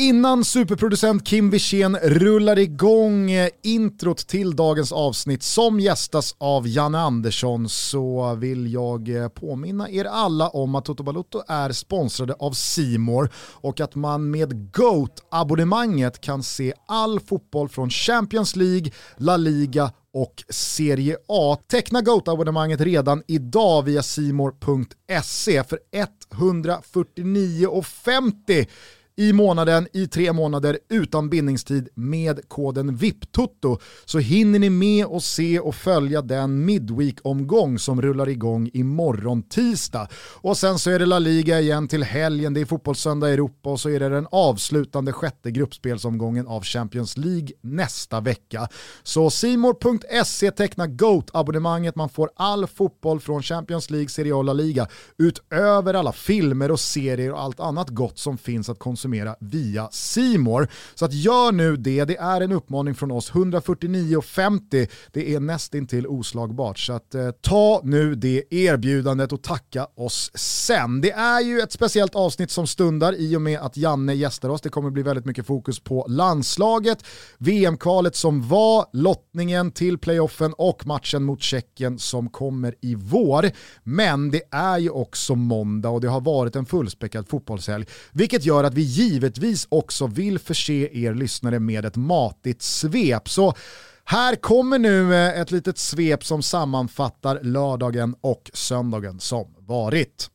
Innan superproducent Kim Wirsén rullar igång eh, introt till dagens avsnitt som gästas av Janne Andersson så vill jag eh, påminna er alla om att Toto Balotto är sponsrade av Simor och att man med GOAT-abonnemanget kan se all fotboll från Champions League, La Liga och Serie A. Teckna GOAT-abonnemanget redan idag via simor.se för 149,50 i månaden i tre månader utan bindningstid med koden VIPTOTO så hinner ni med och se och följa den Midweek-omgång som rullar igång imorgon tisdag. Och sen så är det La Liga igen till helgen, det är fotbollssöndag i Europa och så är det den avslutande sjätte gruppspelsomgången av Champions League nästa vecka. Så simor.se teckna GOAT-abonnemanget, man får all fotboll från Champions League, Serie A och La Liga utöver alla filmer och serier och allt annat gott som finns att konsumera konsumera via Simor. Så att gör nu det, det är en uppmaning från oss, 149,50, det är nästintill oslagbart. Så att eh, ta nu det erbjudandet och tacka oss sen. Det är ju ett speciellt avsnitt som stundar i och med att Janne gästar oss. Det kommer bli väldigt mycket fokus på landslaget, VM-kvalet som var, lottningen till playoffen och matchen mot Tjeckien som kommer i vår. Men det är ju också måndag och det har varit en fullspäckad fotbollshelg, vilket gör att vi givetvis också vill förse er lyssnare med ett matigt svep. Så här kommer nu eh, ett litet svep som sammanfattar lördagen och söndagen som varit.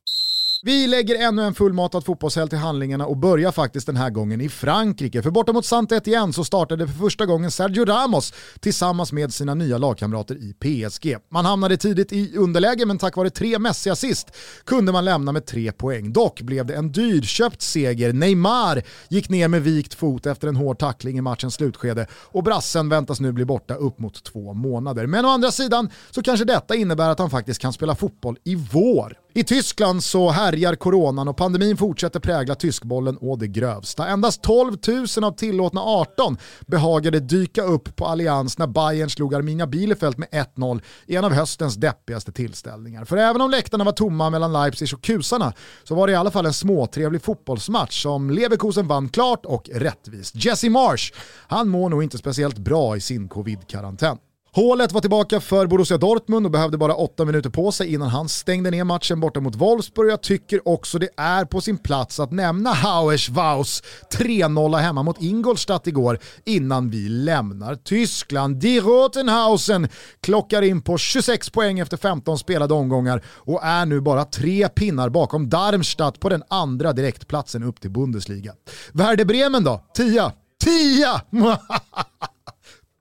Vi lägger ännu en fullmatad fotbollshelg till handlingarna och börjar faktiskt den här gången i Frankrike. För borta mot saint igen så startade för första gången Sergio Ramos tillsammans med sina nya lagkamrater i PSG. Man hamnade tidigt i underläge men tack vare tre Messi-assist kunde man lämna med tre poäng. Dock blev det en dyrköpt seger. Neymar gick ner med vikt fot efter en hård tackling i matchens slutskede och brassen väntas nu bli borta upp mot två månader. Men å andra sidan så kanske detta innebär att han faktiskt kan spela fotboll i vår. I Tyskland så härjar coronan och pandemin fortsätter prägla tyskbollen å det grövsta. Endast 12 000 av tillåtna 18 behagade dyka upp på Allians när Bayern slog Arminia Bielefeld med 1-0 i en av höstens deppigaste tillställningar. För även om läktarna var tomma mellan Leipzig och kusarna så var det i alla fall en småtrevlig fotbollsmatch som Leverkusen vann klart och rättvist. Jesse Marsh, han mår nog inte speciellt bra i sin covid-karantän. Hålet var tillbaka för Borussia Dortmund och behövde bara åtta minuter på sig innan han stängde ner matchen borta mot Wolfsburg. Jag tycker också det är på sin plats att nämna Hauers Waus 3-0 hemma mot Ingolstadt igår innan vi lämnar Tyskland. Die Rotenhausen klockar in på 26 poäng efter 15 spelade omgångar och är nu bara tre pinnar bakom Darmstadt på den andra direktplatsen upp till Bundesliga. Werder Bremen då? Tia? Tia!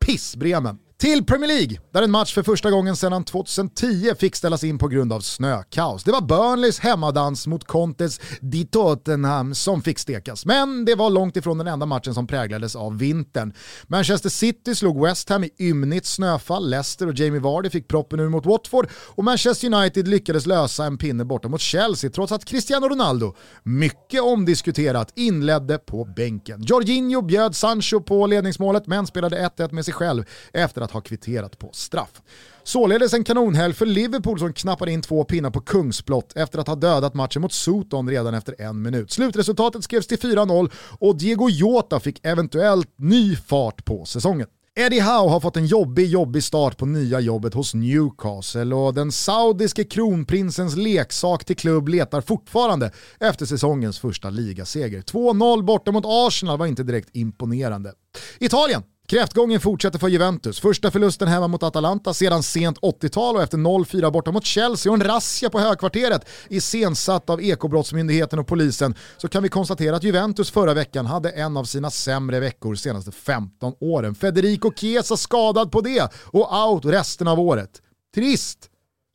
Piss Bremen. Till Premier League, där en match för första gången sedan 2010 fick ställas in på grund av snökaos. Det var Burnleys hemmadans mot Contes di Tottenham som fick stekas, men det var långt ifrån den enda matchen som präglades av vintern. Manchester City slog West Ham i ymnigt snöfall, Leicester och Jamie Vardy fick proppen ur mot Watford och Manchester United lyckades lösa en pinne borta mot Chelsea trots att Cristiano Ronaldo, mycket omdiskuterat, inledde på bänken. Jorginho bjöd Sancho på ledningsmålet men spelade 1-1 med sig själv efter att ha kvitterat på straff. Således en kanonhelg för Liverpool som knappade in två pinnar på kungsblott efter att ha dödat matchen mot Soton redan efter en minut. Slutresultatet skrevs till 4-0 och Diego Jota fick eventuellt ny fart på säsongen. Eddie Howe har fått en jobbig, jobbig start på nya jobbet hos Newcastle och den saudiske kronprinsens leksak till klubb letar fortfarande efter säsongens första ligaseger. 2-0 borta mot Arsenal var inte direkt imponerande. Italien Kräftgången fortsätter för Juventus. Första förlusten hemma mot Atalanta sedan sent 80-tal och efter 0-4 borta mot Chelsea och en razzia på högkvarteret iscensatt av Ekobrottsmyndigheten och polisen så kan vi konstatera att Juventus förra veckan hade en av sina sämre veckor senaste 15 åren. Federico Chiesa skadad på det och out resten av året. Trist,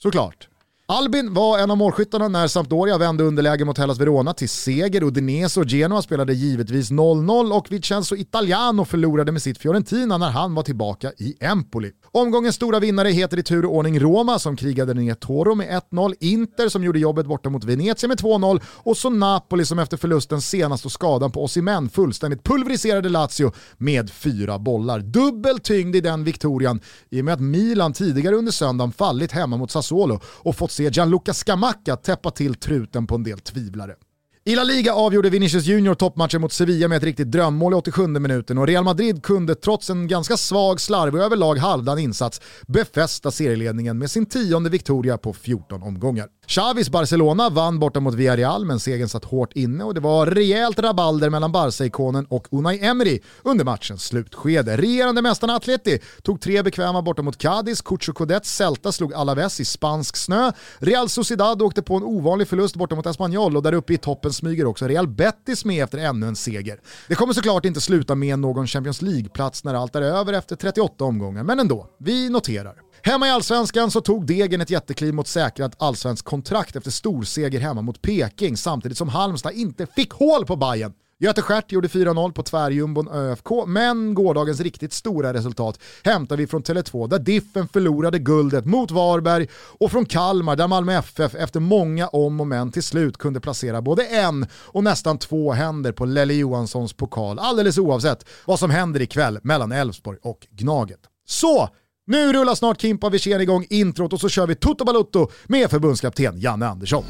såklart. Albin var en av målskyttarna när Sampdoria vände underläge mot Hellas Verona till seger. Udinese och Genoa spelade givetvis 0-0 och Vincenzo Italiano förlorade med sitt Fiorentina när han var tillbaka i Empoli. Omgångens stora vinnare heter i tur och ordning Roma som krigade ner Toro med 1-0, Inter som gjorde jobbet borta mot Venezia med 2-0 och så Napoli som efter förlusten senast och skadan på Osimhen fullständigt pulveriserade Lazio med fyra bollar. Dubbel tyngd i den viktorian i och med att Milan tidigare under söndagen fallit hemma mot Sassuolo och fått se Gianluca Scamacca täppa till truten på en del tvivlare. I La Liga avgjorde Vinicius Junior toppmatchen mot Sevilla med ett riktigt drömmål i 87 minuten och Real Madrid kunde trots en ganska svag, slarvig och överlag halvdan insats befästa serieledningen med sin tionde Victoria på 14 omgångar. Xavis Barcelona vann borta mot Villarreal men segern satt hårt inne och det var rejält rabalder mellan Barca-ikonen och Unai Emery under matchens slutskede. Regerande mästarna Atleti tog tre bekväma borta mot Cadiz, Cucho Codets Celta slog Alaves i spansk snö, Real Sociedad åkte på en ovanlig förlust borta mot Espanyol och där uppe i toppen smyger också Real Betis med efter ännu en seger. Det kommer såklart inte sluta med någon Champions League-plats när allt är över efter 38 omgångar, men ändå, vi noterar. Hemma i allsvenskan så tog Degen ett jättekliv mot säkrat allsvensk kontrakt efter storseger hemma mot Peking samtidigt som Halmstad inte fick hål på Bayern. Göte Stjärt gjorde 4-0 på tvärjumbon ÖFK, men gårdagens riktigt stora resultat hämtar vi från Tele2 där Diffen förlorade guldet mot Varberg och från Kalmar där Malmö FF efter många om och men till slut kunde placera både en och nästan två händer på Lelle Johanssons pokal alldeles oavsett vad som händer ikväll mellan Elfsborg och Gnaget. Så, nu rullar snart Kimpa Wirsén igång introt och så kör vi Toto Balutto med förbundskapten Janne Andersson.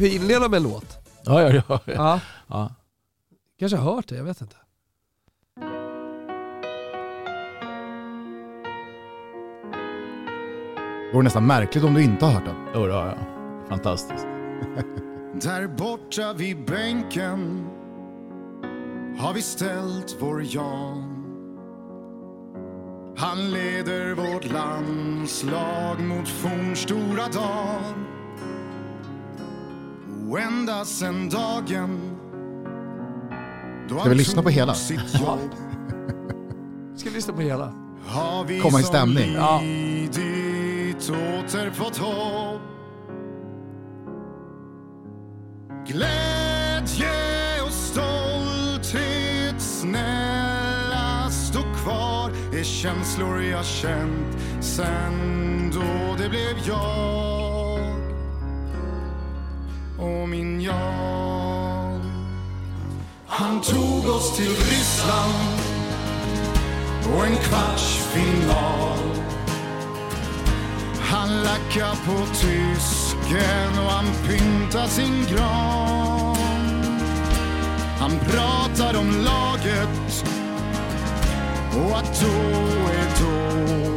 Vi inleda med en låt? Ja, ja, ja. Ja. ja. Kanske har hört det, jag vet inte. Det vore nästan märkligt om du inte har hört den. Jo, ja, ja. Fantastiskt. Där borta vid bänken har vi ställt vår Jan. Han leder vårt landslag mot fornstora dagen. Ända sen dagen Ska vi lyssna på hela? Ska vi lyssna på hela? Komma i stämning. Ja. Glädje och stolthet snälla stå kvar är känslor jag känt sen då det blev jag och min Jan. Han tog oss till Ryssland och en kvarts final Han lackar på tysken och han pyntar sin gran. Han pratar om laget och att då är då.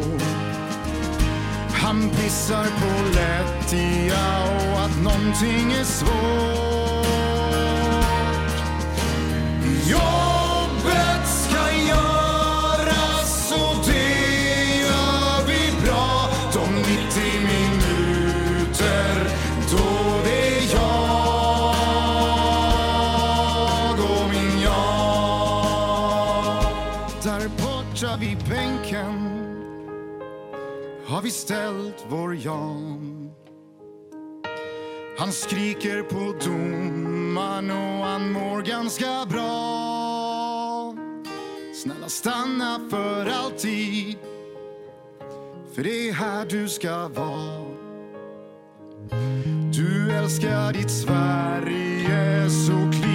Han pissar på lättja och att någonting är svårt. Jag har vi ställt vår Jan. Han skriker på domaren och han mår ganska bra. Snälla stanna för alltid. För det är här du ska vara. Du älskar ditt Sverige så klart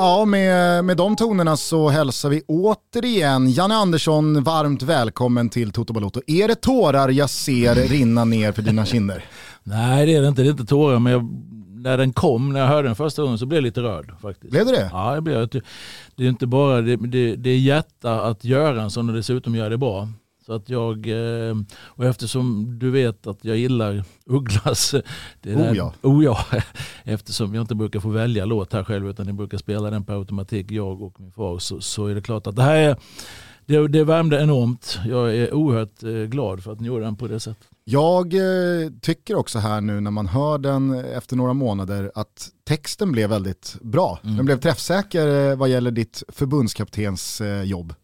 Ja, med, med de tonerna så hälsar vi återigen Janne Andersson varmt välkommen till Toto Balotto. Är det tårar jag ser rinna ner för dina kinder? Nej det är det inte, det är inte tårar men jag, när den kom, när jag hörde den första gången så blev jag lite rörd faktiskt. Blev det det? Ja det blev jag. Det är inte bara, det, det, det är hjärta att göra en sån och dessutom gör det bra. Så att jag, eh, och eftersom du vet att jag gillar Ugglas, det oh, ja. oh ja, eftersom jag inte brukar få välja låt här själv utan jag brukar spela den på automatik, jag och min far, så, så är det klart att det här är, det, det värmde enormt. Jag är oerhört eh, glad för att ni gjorde den på det sättet. Jag eh, tycker också här nu när man hör den efter några månader att texten blev väldigt bra. Mm. Den blev träffsäker vad gäller ditt förbundskaptens jobb.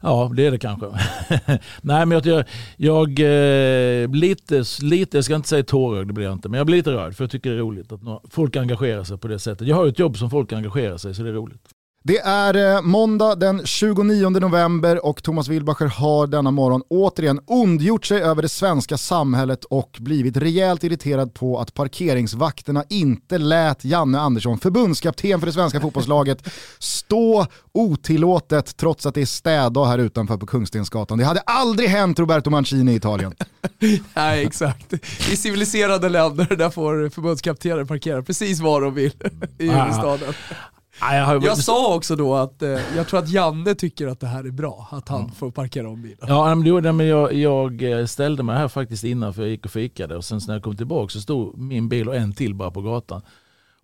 Ja, det är det kanske. Nej, men jag, jag jag eh, lite, lite, jag ska inte säga tårögd, det blir jag inte, men jag blir lite rörd för jag tycker det är roligt att folk engagerar sig på det sättet. Jag har ett jobb som folk engagerar sig så det är roligt. Det är eh, måndag den 29 november och Thomas Wilbacher har denna morgon återigen ondgjort sig över det svenska samhället och blivit rejält irriterad på att parkeringsvakterna inte lät Janne Andersson, förbundskapten för det svenska fotbollslaget, stå otillåtet trots att det är städdag här utanför på Kungstensgatan. Det hade aldrig hänt Roberto Mancini i Italien. Nej exakt. I civiliserade länder där får förbundskaptener parkera precis var de vill i huvudstaden. Jag, jag, sa också då att eh, jag tror att Janne tycker att det här är bra, att han mm. får parkera om bilen. Ja, men jag, jag eh, ställde mig här faktiskt innan för jag gick och fikade och sen när jag kom tillbaka så stod min bil och en till bara på gatan.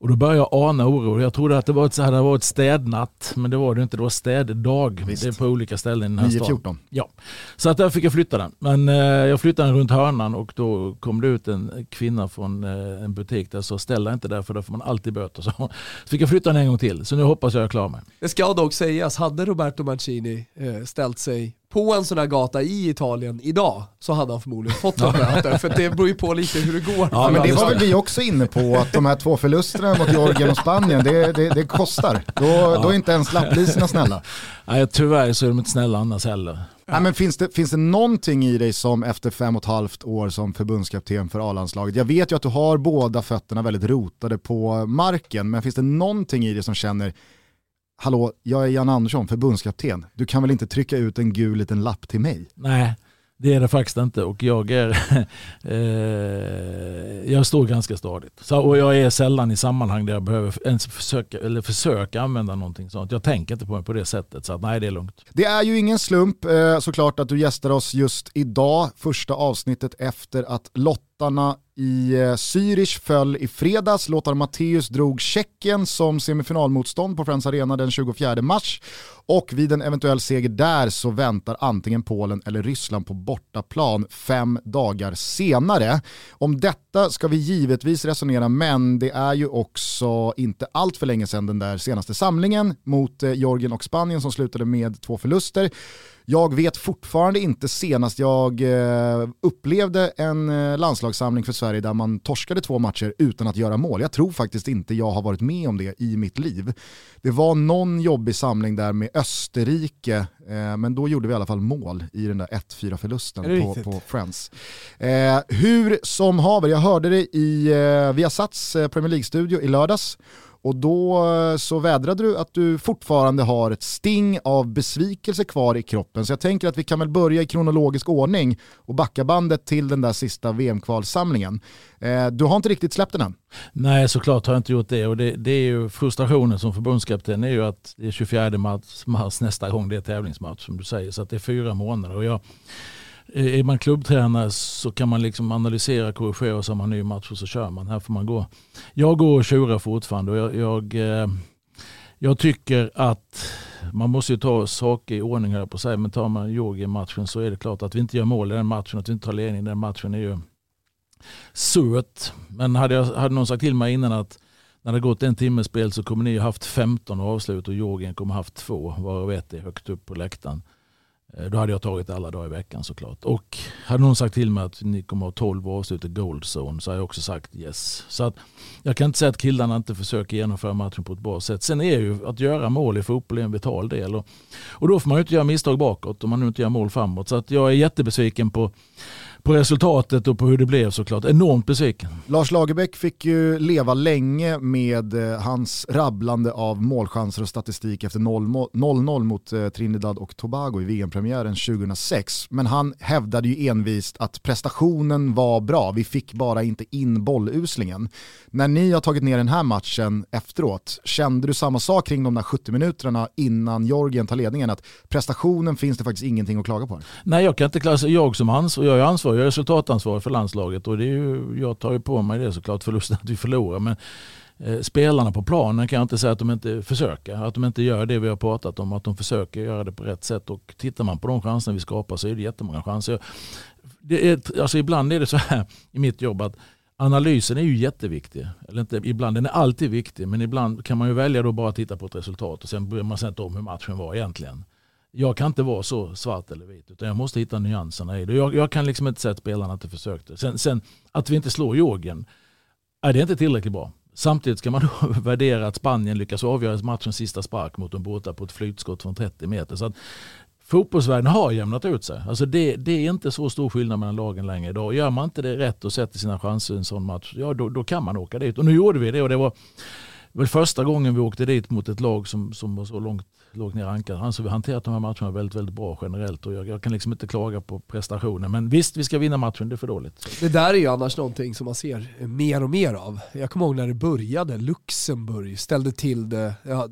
Och då började jag ana oro. Jag trodde att det var ett, så hade varit städnatt, men det var det inte. Det var städdag. Visst. Det är på olika ställen i den här 9, staden. Ja. Så att där fick jag flytta den. Men eh, jag flyttade den runt hörnan och då kom det ut en kvinna från eh, en butik där så ställa inte där för då får man alltid böter. Så, så fick jag flytta den en gång till. Så nu hoppas jag är klar med. Det ska dock sägas, hade Roberto Mancini eh, ställt sig på en sån här gata i Italien idag så hade han förmodligen fått några böter. För det beror ju på lite hur det går. Ja, men det var väl vi också inne på, att de här två förlusterna mot Georgien och Spanien, det, det, det kostar. Då, ja. då är inte ens lappliserna snälla. Nej, tyvärr så är de inte snälla annars heller. Ja. men finns, det, finns det någonting i dig som efter fem och ett halvt år som förbundskapten för A-landslaget, jag vet ju att du har båda fötterna väldigt rotade på marken, men finns det någonting i dig som känner hallå, jag är Jan Andersson, förbundskapten. Du kan väl inte trycka ut en gul liten lapp till mig? Nej, det är det faktiskt inte och jag är eh, jag står ganska stadigt. Så, och jag är sällan i sammanhang där jag behöver ens försöka, eller försöka använda någonting sånt. Jag tänker inte på det på det sättet så att, nej det är lugnt. Det är ju ingen slump eh, såklart att du gästar oss just idag, första avsnittet efter att lottarna i eh, Zürich föll i fredags. Lothar Matthäus drog Tjeckien som semifinalmotstånd på Friends Arena den 24 mars. Och vid en eventuell seger där så väntar antingen Polen eller Ryssland på bortaplan fem dagar senare. Om detta ska vi givetvis resonera, men det är ju också inte allt för länge sedan den där senaste samlingen mot eh, Georgien och Spanien som slutade med två förluster. Jag vet fortfarande inte senast jag eh, upplevde en eh, landslagssamling för Sverige där man torskade två matcher utan att göra mål. Jag tror faktiskt inte jag har varit med om det i mitt liv. Det var någon jobbig samling där med Österrike, eh, men då gjorde vi i alla fall mål i den där 1-4 förlusten på, på, Friends. hur som haver, jag hörde det i eh, Viasats Premier League-studio i lördags och då eh, så vädrade du att du fortfarande har ett sting av besvikelse kvar i kroppen. Så jag tänker att vi kan väl börja i kronologisk ordning och backa bandet till den där sista VM-kvalsamlingen. Eh, du har inte riktigt släppt den än? Nej, såklart har jag inte gjort det. Och det, det är ju frustrationen som förbundskapten är ju att det är 24 mars, mars nästa gång det är tävlingsmatch som du säger. Så att det är fyra månader. Och jag, Eh, är man klubbtränare så kan man liksom analysera, korrigera och så har man ny match och så kör man. Här får man gå. Jag går och tjurar fortfarande och jag, jag, eh, jag tycker att man måste ju ta saker i ordning här på sig. Men tar man Georgien-matchen så är det klart att vi inte gör mål i den matchen, att vi inte tar ledning i den matchen är ju surt. Men hade, jag, hade någon sagt till mig innan att när det gått en timmes spel så kommer ni ha haft 15 avslut och Georgien kommer ha haft två, varav ett är högt upp på läktaren. Eh, då hade jag tagit alla dagar i veckan såklart. Och hade någon sagt till mig att ni kommer att ha 12 avslut i Gold Zone så har jag också sagt yes. Så att jag kan inte säga att killarna inte försöker genomföra matchen på ett bra sätt. Sen är ju att göra mål i fotboll en vital del. Och, och då får man ju inte göra misstag bakåt om man nu inte gör mål framåt. Så att jag är jättebesviken på på resultatet och på hur det blev såklart. Enormt besviken. Lars Lagerbäck fick ju leva länge med eh, hans rabblande av målchanser och statistik efter 0-0 mot eh, Trinidad och Tobago i VM-premiären 2006. Men han hävdade ju envist att prestationen var bra, vi fick bara inte in bolluslingen. När ni har tagit ner den här matchen efteråt, kände du samma sak kring de där 70 minuterna innan Georgien tar ledningen? Att prestationen finns det faktiskt ingenting att klaga på? Nej, jag kan inte klaga, jag som ans jag är ansvarig, jag är resultatansvarig för landslaget och det är ju, jag tar ju på mig det såklart, förlusten att vi förlorar. Men eh, spelarna på planen kan jag inte säga att de inte försöker, att de inte gör det vi har pratat om, att de försöker göra det på rätt sätt. Och tittar man på de chanser vi skapar så är det jättemånga chanser. Det är, alltså ibland är det så här i mitt jobb att analysen är ju jätteviktig. Eller inte, ibland, den är alltid viktig, men ibland kan man ju välja då bara titta på ett resultat och sen bryr man sig inte om hur matchen var egentligen. Jag kan inte vara så svart eller vit, utan jag måste hitta nyanserna i det. Jag, jag kan liksom inte säga att spelarna inte försökte. Sen, sen att vi inte slår Georgien, är det inte tillräckligt bra. Samtidigt ska man då värdera att Spanien lyckas avgöra matchens sista spark mot en båta på ett flytskott från 30 meter. Så att fotbollsvärlden har jämnat ut sig. Alltså det, det, är inte så stor skillnad mellan lagen längre idag. Gör man inte det rätt och sätter sina chanser i en sån match, ja då, då kan man åka dit. Och nu gjorde vi det och det var väl första gången vi åkte dit mot ett lag som, som var så långt lågt ner ankar. Alltså vi har hanterat de här matcherna väldigt, väldigt bra generellt och jag, jag, kan liksom inte klaga på prestationen. Men visst, vi ska vinna matchen, det är för dåligt. Det där är ju annars någonting som man ser mer och mer av. Jag kommer ihåg när det började, Luxemburg ställde till det ja,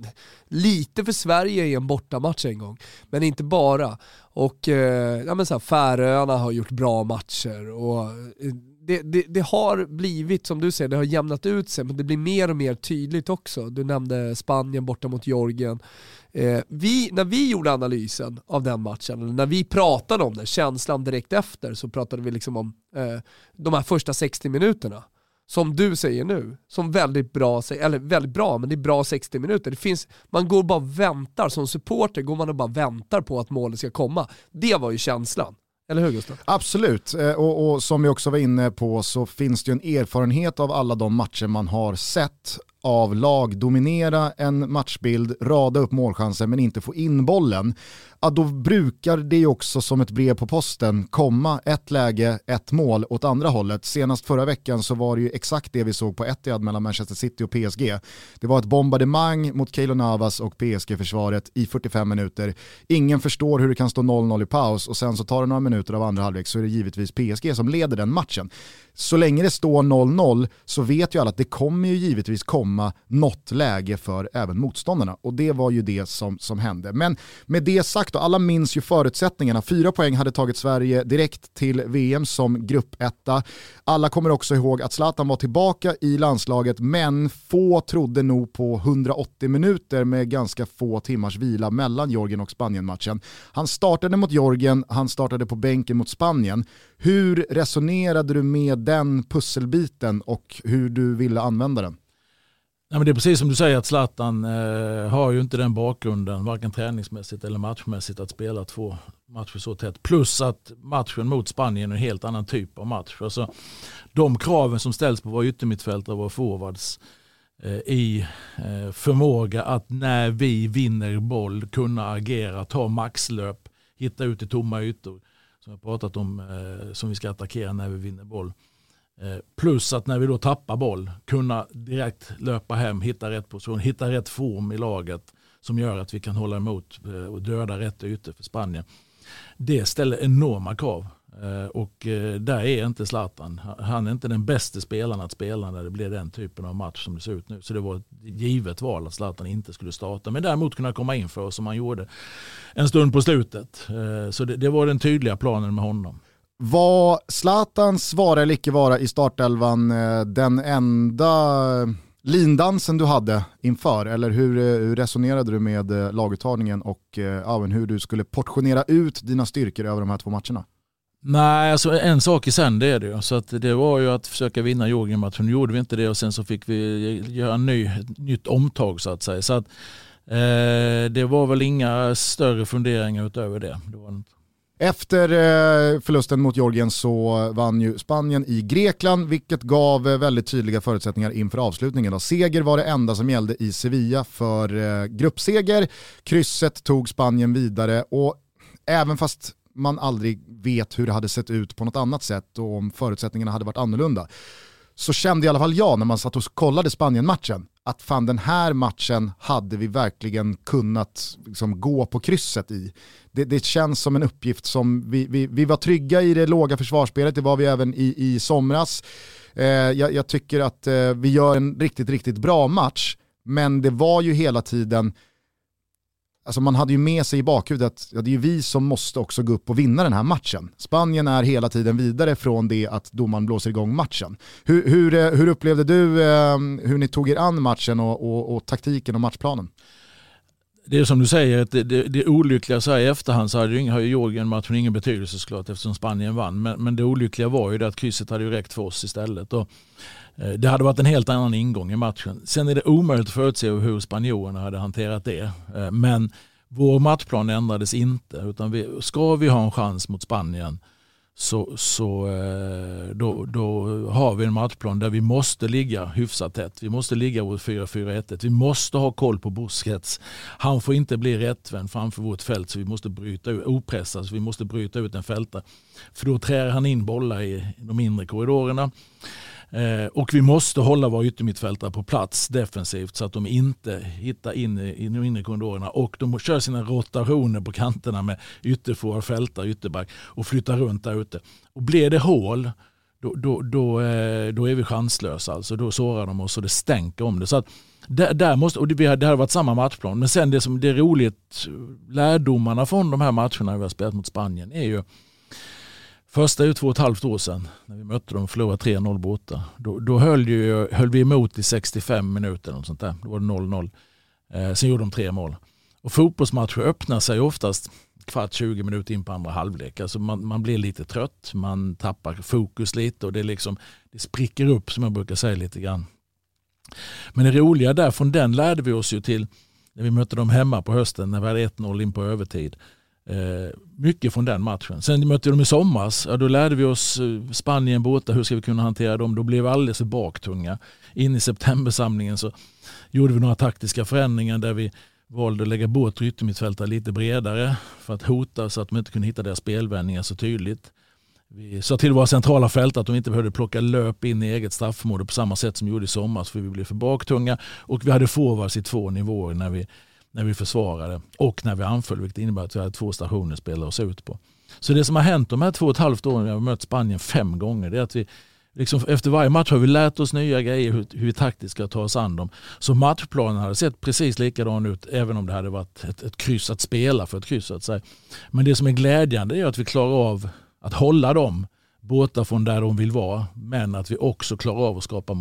lite för Sverige i en bortamatch en gång, men inte bara. Och eh, ja, men så här, Färöarna har gjort bra matcher och eh, det, det, det, har blivit, som du säger, det har jämnat ut sig, men det blir mer och mer tydligt också. Du nämnde Spanien borta mot Georgien. Eh, vi, när vi gjorde analysen av den matchen, eller när vi pratade om den känslan direkt efter, så pratade vi liksom om eh, de här första 60 minuterna. Som du säger nu, som väldigt bra, eller väldigt bra, men det är bra 60 minuter. Det finns, man går och bara väntar, som supporter går man och bara väntar på att målet ska komma. Det var ju känslan. Eller hur Gustav? Absolut, eh, och, och, som vi också var inne på så finns det ju en erfarenhet av alla de matcher man har sett av lag dominera en matchbild, rada upp målchanser men inte få in bollen ja, då brukar det också som ett brev på posten komma ett läge, ett mål åt andra hållet. Senast förra veckan så var det ju exakt det vi såg på Etihad mellan Manchester City och PSG. Det var ett bombardemang mot Keylor Navas och PSG-försvaret i 45 minuter. Ingen förstår hur det kan stå 0-0 i paus och sen så tar det några minuter av andra halvlek så är det givetvis PSG som leder den matchen. Så länge det står 0-0 så vet ju alla att det kommer ju givetvis komma något läge för även motståndarna och det var ju det som, som hände. Men med det sagt och alla minns ju förutsättningarna. Fyra poäng hade tagit Sverige direkt till VM som gruppetta. Alla kommer också ihåg att Zlatan var tillbaka i landslaget, men få trodde nog på 180 minuter med ganska få timmars vila mellan Georgien och Spanien-matchen. Han startade mot Georgien, han startade på bänken mot Spanien. Hur resonerade du med den pusselbiten och hur du ville använda den? Ja, men det är precis som du säger att Zlatan eh, har ju inte den bakgrunden, varken träningsmässigt eller matchmässigt, att spela två matcher så tätt. Plus att matchen mot Spanien är en helt annan typ av match. Alltså, de kraven som ställs på våra yttermittfältare och våra forwards eh, i eh, förmåga att när vi vinner boll kunna agera, ta maxlöp, hitta ut i tomma ytor. Som jag pratat om, eh, som vi ska attackera när vi vinner boll. Eh, plus att när vi då tappar boll kunna direkt löpa hem, hitta rätt position, hitta rätt form i laget som gör att vi kan hålla emot eh, och döda rätt ytor för Spanien. Det ställer enorma krav eh, och där är inte Zlatan. Han är inte den bästa spelaren att spela när det blir den typen av match som det ser ut nu. Så det var ett givet val att Zlatan inte skulle starta. Men däremot kunna komma in för oss som han gjorde en stund på slutet. Så det var den tydliga planen med honom. Var Zlatans vara eller icke vara i startelvan eh, den enda eh, lindansen du hade inför? Eller hur, eh, hur resonerade du med laguttagningen och även hur du skulle portionera ut dina styrkor över de här två matcherna? Nej, alltså en sak i sänder är det ju. Så att det var ju att försöka vinna Georgien-matchen. Nu gjorde vi inte det och sen så fick vi göra en ny, ett nytt omtag så att säga. Så att, eh, det var väl inga större funderingar utöver det. det var efter eh, förlusten mot Georgien så vann ju Spanien i Grekland, vilket gav eh, väldigt tydliga förutsättningar inför avslutningen. Seger var det enda som gällde i Sevilla för eh, gruppseger. Krysset tog Spanien vidare och även fast man aldrig vet hur det hade sett ut på något annat sätt och om förutsättningarna hade varit annorlunda. Så kände i alla fall jag när man satt och kollade Spanien-matchen att fan den här matchen hade vi verkligen kunnat liksom, gå på krysset i. Det, det känns som en uppgift som vi, vi, vi var trygga i det låga försvarsspelet, det var vi även i, i somras. Eh, jag, jag, tycker att eh, vi gör en riktigt, riktigt bra match, men det var ju hela tiden Alltså man hade ju med sig i bakhuvudet att ja, det är ju vi som måste också gå upp och vinna den här matchen. Spanien är hela tiden vidare från det att domaren blåser igång matchen. Hur, hur, eh, hur upplevde du eh, hur ni tog er an matchen och, och, och taktiken och matchplanen? det är som du säger, det, det, det olyckliga så här i efterhand så hade ju, har ju Georgien-matchen ingen betydelse såklart eftersom Spanien vann. Men, men det olyckliga var ju det att krysset hade ju räckt för oss istället. Och, Eh, det hade varit en helt annan ingång i matchen. Sen är det omöjligt att förutse hur spanjorerna hade hanterat det. Eh, men vår matchplan ändrades inte. Utan vi, ska vi ha en chans mot Spanien så, så eh, då, då har vi en matchplan där vi måste ligga hyfsat tätt. Vi måste ligga vårt 4-4-1. Vi måste ha koll på Busquets. Han får inte bli rättvänd framför vårt fält så vi måste bryta ut, opressad, så vi måste bryta ut en fältare. För då trär han in bollar i de inre korridorerna. Eh, och vi måste hålla våra yttermittfältare på plats defensivt så att de inte hittar in i, de inre korridorerna. Och de kör sina rotationer på kanterna med ytterforward, fältare, ytterback och flyttar runt där ute. Och blir det hål då, då, då, eh, då är vi chanslösa. Alltså. Då sårar de oss och det stänker om det. Så att där, där måste, och det, det har varit samma matchplan. Men sen det som det är roligt, lärdomarna från de här matcherna vi har spelat mot Spanien är ju Första är ju två och ett halvt år sedan när vi mötte dem och förlorade 3-0 borta. Då, då höll, ju, höll vi emot i 65 minuter. Och sånt där. Då var det 0-0. Eh, sen gjorde de tre mål. Och fotbollsmatcher öppnar sig oftast kvart 20 minuter in på andra halvlek. Alltså man, man blir lite trött, man tappar fokus lite och det, liksom, det spricker upp som jag brukar säga lite grann. Men det roliga där, från den lärde vi oss ju till när vi mötte dem hemma på hösten när vi hade 1-0 in på övertid. Eh, mycket från den matchen. Sen mötte vi dem i somras. Ja, då lärde vi oss eh, Spanien borta, hur ska vi kunna hantera dem? Då blev vi alldeles för baktunga. In i septembersamlingen så gjorde vi några taktiska förändringar där vi valde att lägga bort yttermittfältare lite bredare för att hota så att de inte kunde hitta deras spelvändningar så tydligt. Vi sa till våra centrala fält att de inte behövde plocka löp in i eget straffområde på samma sätt som vi gjorde i somras för vi blev för baktunga. Och vi hade forwards i två nivåer när vi när vi försvarade och när vi anföll, vilket innebär att vi hade två stationer att spela oss ut på. Så det som har hänt de här två och ett halvt åren, vi har mött Spanien fem gånger, det är att vi liksom efter varje match har vi lärt oss nya grejer hur, hur vi taktiskt ska ta oss an dem. Så matchplanen hade sett precis likadan ut även om det hade varit ett, ett kryss att spela för ett kryss. Att säga. Men det som är glädjande är att vi klarar av att hålla dem borta från där de vill vara, men att vi också klarar av att skapa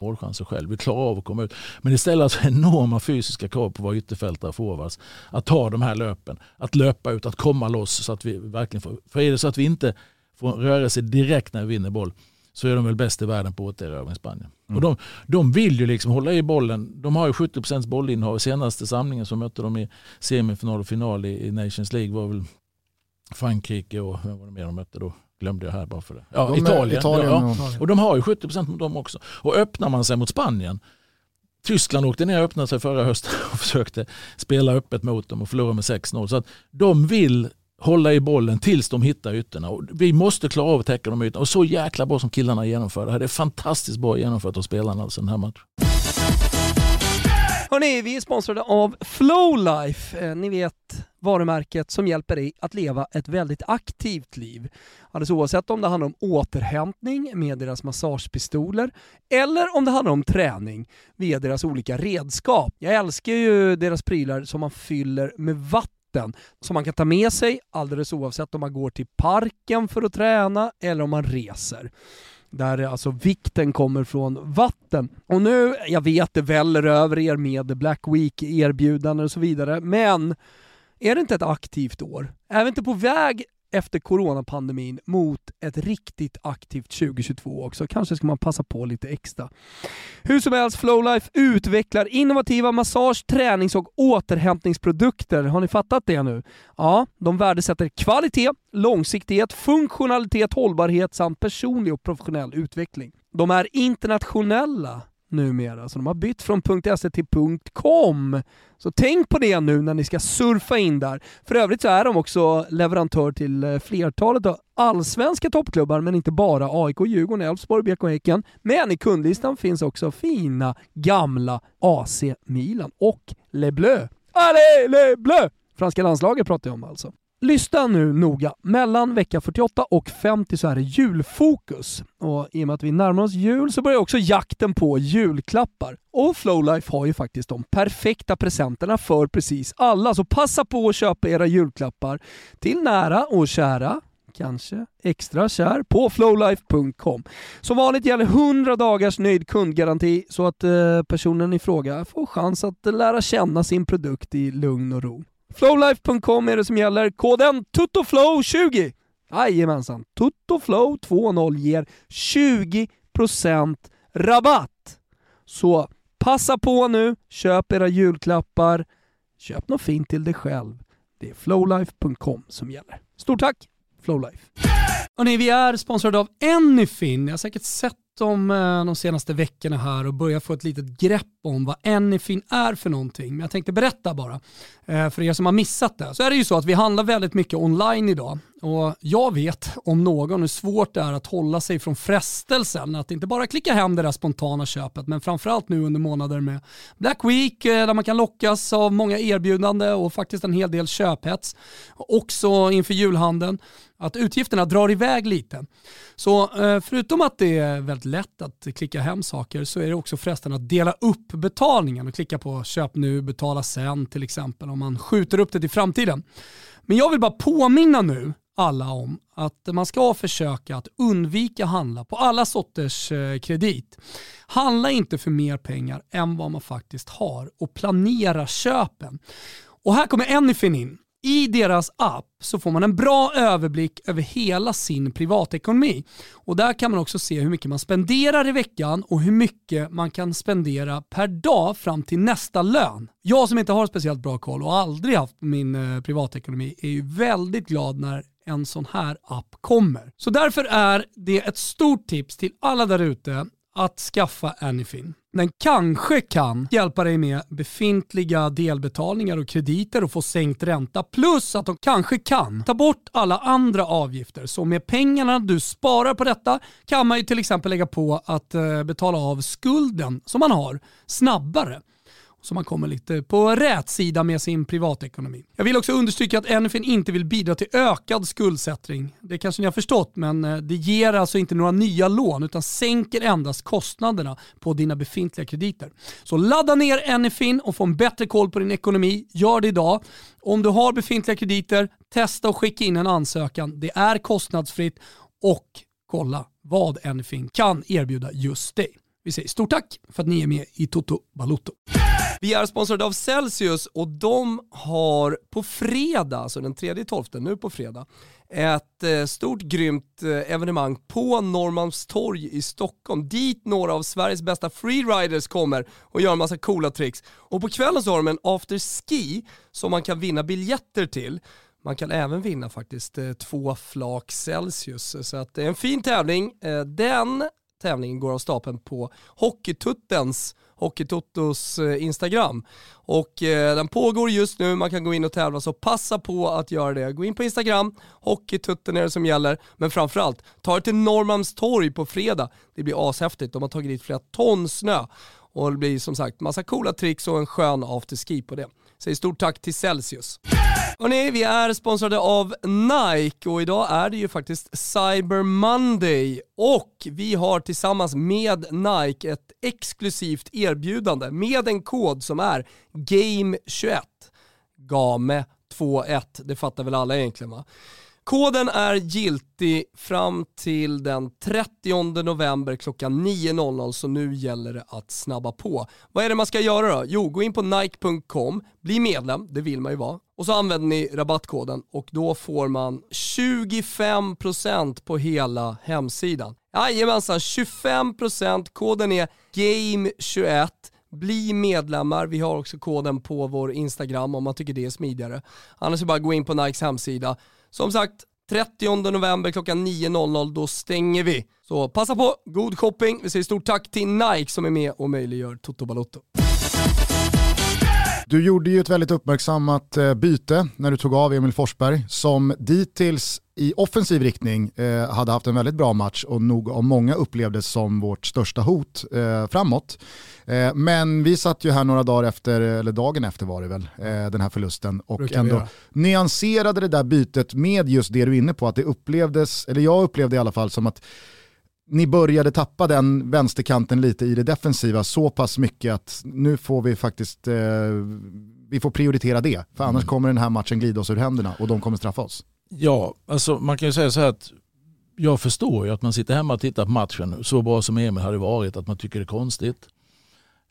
Målchanser själv. Vi klarar av att komma ut. Men det ställer alltså enorma fysiska krav på våra ytterfältare och forwards. Att ta de här löpen, att löpa ut, att komma loss så att vi verkligen får... För är det så att vi inte får rörelse direkt när vi vinner boll så är de väl bäst i världen på återerövring Spanien. Mm. Och de, de vill ju liksom hålla i bollen. De har ju 70% bollinnehav. Senaste samlingen som mötte dem i semifinal och final i, i Nations League var väl Frankrike och vem var det mer de mötte då? Glömde jag här bara för det. Ja, de Italien. Italien ja. ja. Och de har ju 70% mot dem också. Och öppnar man sig mot Spanien Tyskland åkte ner och öppnade sig förra hösten och försökte spela öppet mot dem och förlora med 6-0. Så att de vill hålla i bollen tills de hittar ytorna. Och vi måste klara av att täcka de ytorna. Och så jäkla bra som killarna genomför det här. Det är fantastiskt bra genomfört av spelarna alltså den här matchen. Hörni, vi är sponsrade av Flowlife. Eh, ni vet varumärket som hjälper dig att leva ett väldigt aktivt liv. Alldeles oavsett om det handlar om återhämtning med deras massagepistoler eller om det handlar om träning via deras olika redskap. Jag älskar ju deras prylar som man fyller med vatten som man kan ta med sig alldeles oavsett om man går till parken för att träna eller om man reser där alltså vikten kommer från vatten. Och nu, jag vet det väller över er med Black Week-erbjudanden och så vidare, men är det inte ett aktivt år? Är vi inte på väg efter coronapandemin mot ett riktigt aktivt 2022 också. Kanske ska man passa på lite extra. Hur som helst, Flowlife utvecklar innovativa massage-, tränings och återhämtningsprodukter. Har ni fattat det nu? Ja, de värdesätter kvalitet, långsiktighet, funktionalitet, hållbarhet samt personlig och professionell utveckling. De är internationella numera, så de har bytt från .se till .com. Så tänk på det nu när ni ska surfa in där. För övrigt så är de också leverantör till eh, flertalet av allsvenska toppklubbar, men inte bara AIK, Djurgården, Elfsborg, BK Häcken. Men i kundlistan finns också fina gamla AC Milan och Le Bleu. Allez Le Bleu! Franska landslaget pratar jag om alltså. Lyssna nu noga. Mellan vecka 48 och 50 så är det julfokus. Och I och med att vi närmar oss jul så börjar också jakten på julklappar. Och Flowlife har ju faktiskt de perfekta presenterna för precis alla. Så passa på att köpa era julklappar till nära och kära kanske extra kär på flowlife.com. Som vanligt gäller 100 dagars nöjd kundgaranti så att eh, personen i fråga får chans att lära känna sin produkt i lugn och ro. Flowlife.com är det som gäller. Koden TUTTOFLOW20. Jajamensan, TUTTOFLOW20 ger 20% rabatt. Så passa på nu, köp era julklappar, köp något fint till dig själv. Det är flowlife.com som gäller. Stort tack Flowlife! Hörrni, vi är sponsrade av Anyfin. Ni har säkert sett om eh, de senaste veckorna här och börjat få ett litet grepp om vad Anyfin är för någonting. Men jag tänkte berätta bara eh, för er som har missat det. Så är det ju så att vi handlar väldigt mycket online idag och jag vet om någon hur svårt det är att hålla sig från frestelsen att inte bara klicka hem det där spontana köpet men framförallt nu under månader med Black Week eh, där man kan lockas av många erbjudanden och faktiskt en hel del köphets. Också inför julhandeln att utgifterna drar iväg lite. Så eh, förutom att det är väldigt lätt att klicka hem saker så är det också frestande att dela upp betalningen och klicka på köp nu, betala sen till exempel om man skjuter upp det till framtiden. Men jag vill bara påminna nu alla om att man ska försöka att undvika handla på alla sorters eh, kredit. Handla inte för mer pengar än vad man faktiskt har och planera köpen. Och här kommer Anyfin in. I deras app så får man en bra överblick över hela sin privatekonomi. Och där kan man också se hur mycket man spenderar i veckan och hur mycket man kan spendera per dag fram till nästa lön. Jag som inte har speciellt bra koll och aldrig haft min eh, privatekonomi är ju väldigt glad när en sån här app kommer. Så därför är det ett stort tips till alla där ute att skaffa Anyfin. Den kanske kan hjälpa dig med befintliga delbetalningar och krediter och få sänkt ränta. Plus att de kanske kan ta bort alla andra avgifter. Så med pengarna du sparar på detta kan man ju till exempel lägga på att eh, betala av skulden som man har snabbare så man kommer lite på rätt sida med sin privatekonomi. Jag vill också understryka att NFN inte vill bidra till ökad skuldsättning. Det kanske ni har förstått, men eh, det ger alltså inte några nya lån utan sänker endast kostnaderna på dina befintliga krediter. Så ladda ner NFIN och få en bättre koll på din ekonomi. Gör det idag. Om du har befintliga krediter, testa och skicka in en ansökan. Det är kostnadsfritt och kolla vad NFIN kan erbjuda just dig. Vi säger stort tack för att ni är med i Toto Balotto. Vi är sponsrade av Celsius och de har på fredag, alltså den 3-12, nu på fredag, ett eh, stort grymt eh, evenemang på Norrmalmstorg i Stockholm. Dit några av Sveriges bästa freeriders kommer och gör en massa coola tricks. Och på kvällen så har de en afterski som man kan vinna biljetter till. Man kan även vinna faktiskt eh, två flak Celsius. Så att det är en fin tävling. Den tävlingen går av stapeln på Hockeytuttens Hockeytotos eh, Instagram. Och eh, den pågår just nu, man kan gå in och tävla så passa på att göra det. Gå in på Instagram, Hockeytutten är det som gäller, men framförallt ta er till Norrmalmstorg på fredag. Det blir ashäftigt, de har tagit dit flera ton snö. Och det blir som sagt massa coola tricks och en skön afterski på det. Säger stort tack till Celsius. Hörrni, vi är sponsrade av Nike och idag är det ju faktiskt Cyber Monday och vi har tillsammans med Nike ett exklusivt erbjudande med en kod som är GAME21. GAME21, det fattar väl alla egentligen va? Koden är giltig fram till den 30 november klockan 9.00 så nu gäller det att snabba på. Vad är det man ska göra då? Jo, gå in på nike.com, bli medlem, det vill man ju vara, och så använder ni rabattkoden och då får man 25% på hela hemsidan. Jajamensan, 25%, koden är GAME21 bli medlemmar, vi har också koden på vår Instagram om man tycker det är smidigare. Annars är det bara att gå in på Nikes hemsida som sagt, 30 november klockan 9.00, då stänger vi. Så passa på, god shopping. Vi säger stort tack till Nike som är med och möjliggör Toto Balotto. Du gjorde ju ett väldigt uppmärksammat eh, byte när du tog av Emil Forsberg som dittills i offensiv riktning eh, hade haft en väldigt bra match och nog av många upplevdes som vårt största hot eh, framåt. Eh, men vi satt ju här några dagar efter, eller dagen efter var det väl, eh, den här förlusten och ändå nyanserade det där bytet med just det du är inne på, att det upplevdes, eller jag upplevde i alla fall som att ni började tappa den vänsterkanten lite i det defensiva så pass mycket att nu får vi faktiskt, eh, vi får prioritera det. För annars mm. kommer den här matchen glida oss ur händerna och de kommer straffa oss. Ja, alltså man kan ju säga så här att jag förstår ju att man sitter hemma och tittar på matchen så bra som Emil hade varit, att man tycker det är konstigt.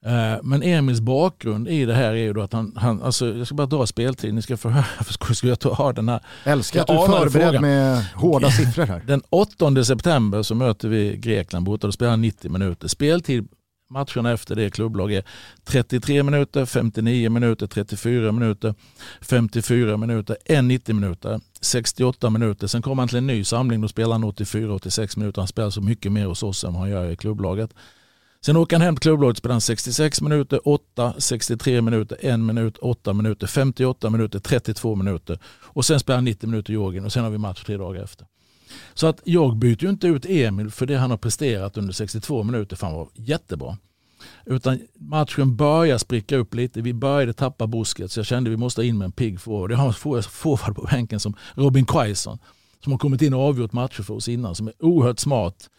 Eh, men Emils bakgrund i det här är ju då att han, han alltså jag ska bara dra speltid, ni ska få höra, för ska jag ha den här. Älskar att du är förberedd med hårda siffror här. Den 8 september så möter vi Grekland borta, då spelar han 90 minuter. Speltid matcherna efter det klubblag är 33 minuter, 59 minuter, 34 minuter, 54 minuter, en 90 minuter, 68 minuter. Sen kommer han till en ny samling, då spelar han 84-86 minuter. Han spelar så mycket mer hos oss än vad han gör i klubblaget. Sen åker han hem till klubblaget och spelar 66 minuter, 8, 63 minuter, 1 minut, 8 minuter, 58 minuter, 32 minuter. Och sen spelar han 90 minuter i Georgien och sen har vi match tre dagar efter. Så att jag byter ju inte ut Emil för det han har presterat under 62 minuter, för han var jättebra. Utan matchen börjar spricka upp lite. Vi började tappa busket så jag kände att vi måste in med en pigg forward. Jag har en forward på bänken som Robin Quaison som har kommit in och avgjort matcher för oss innan. Som är oerhört smart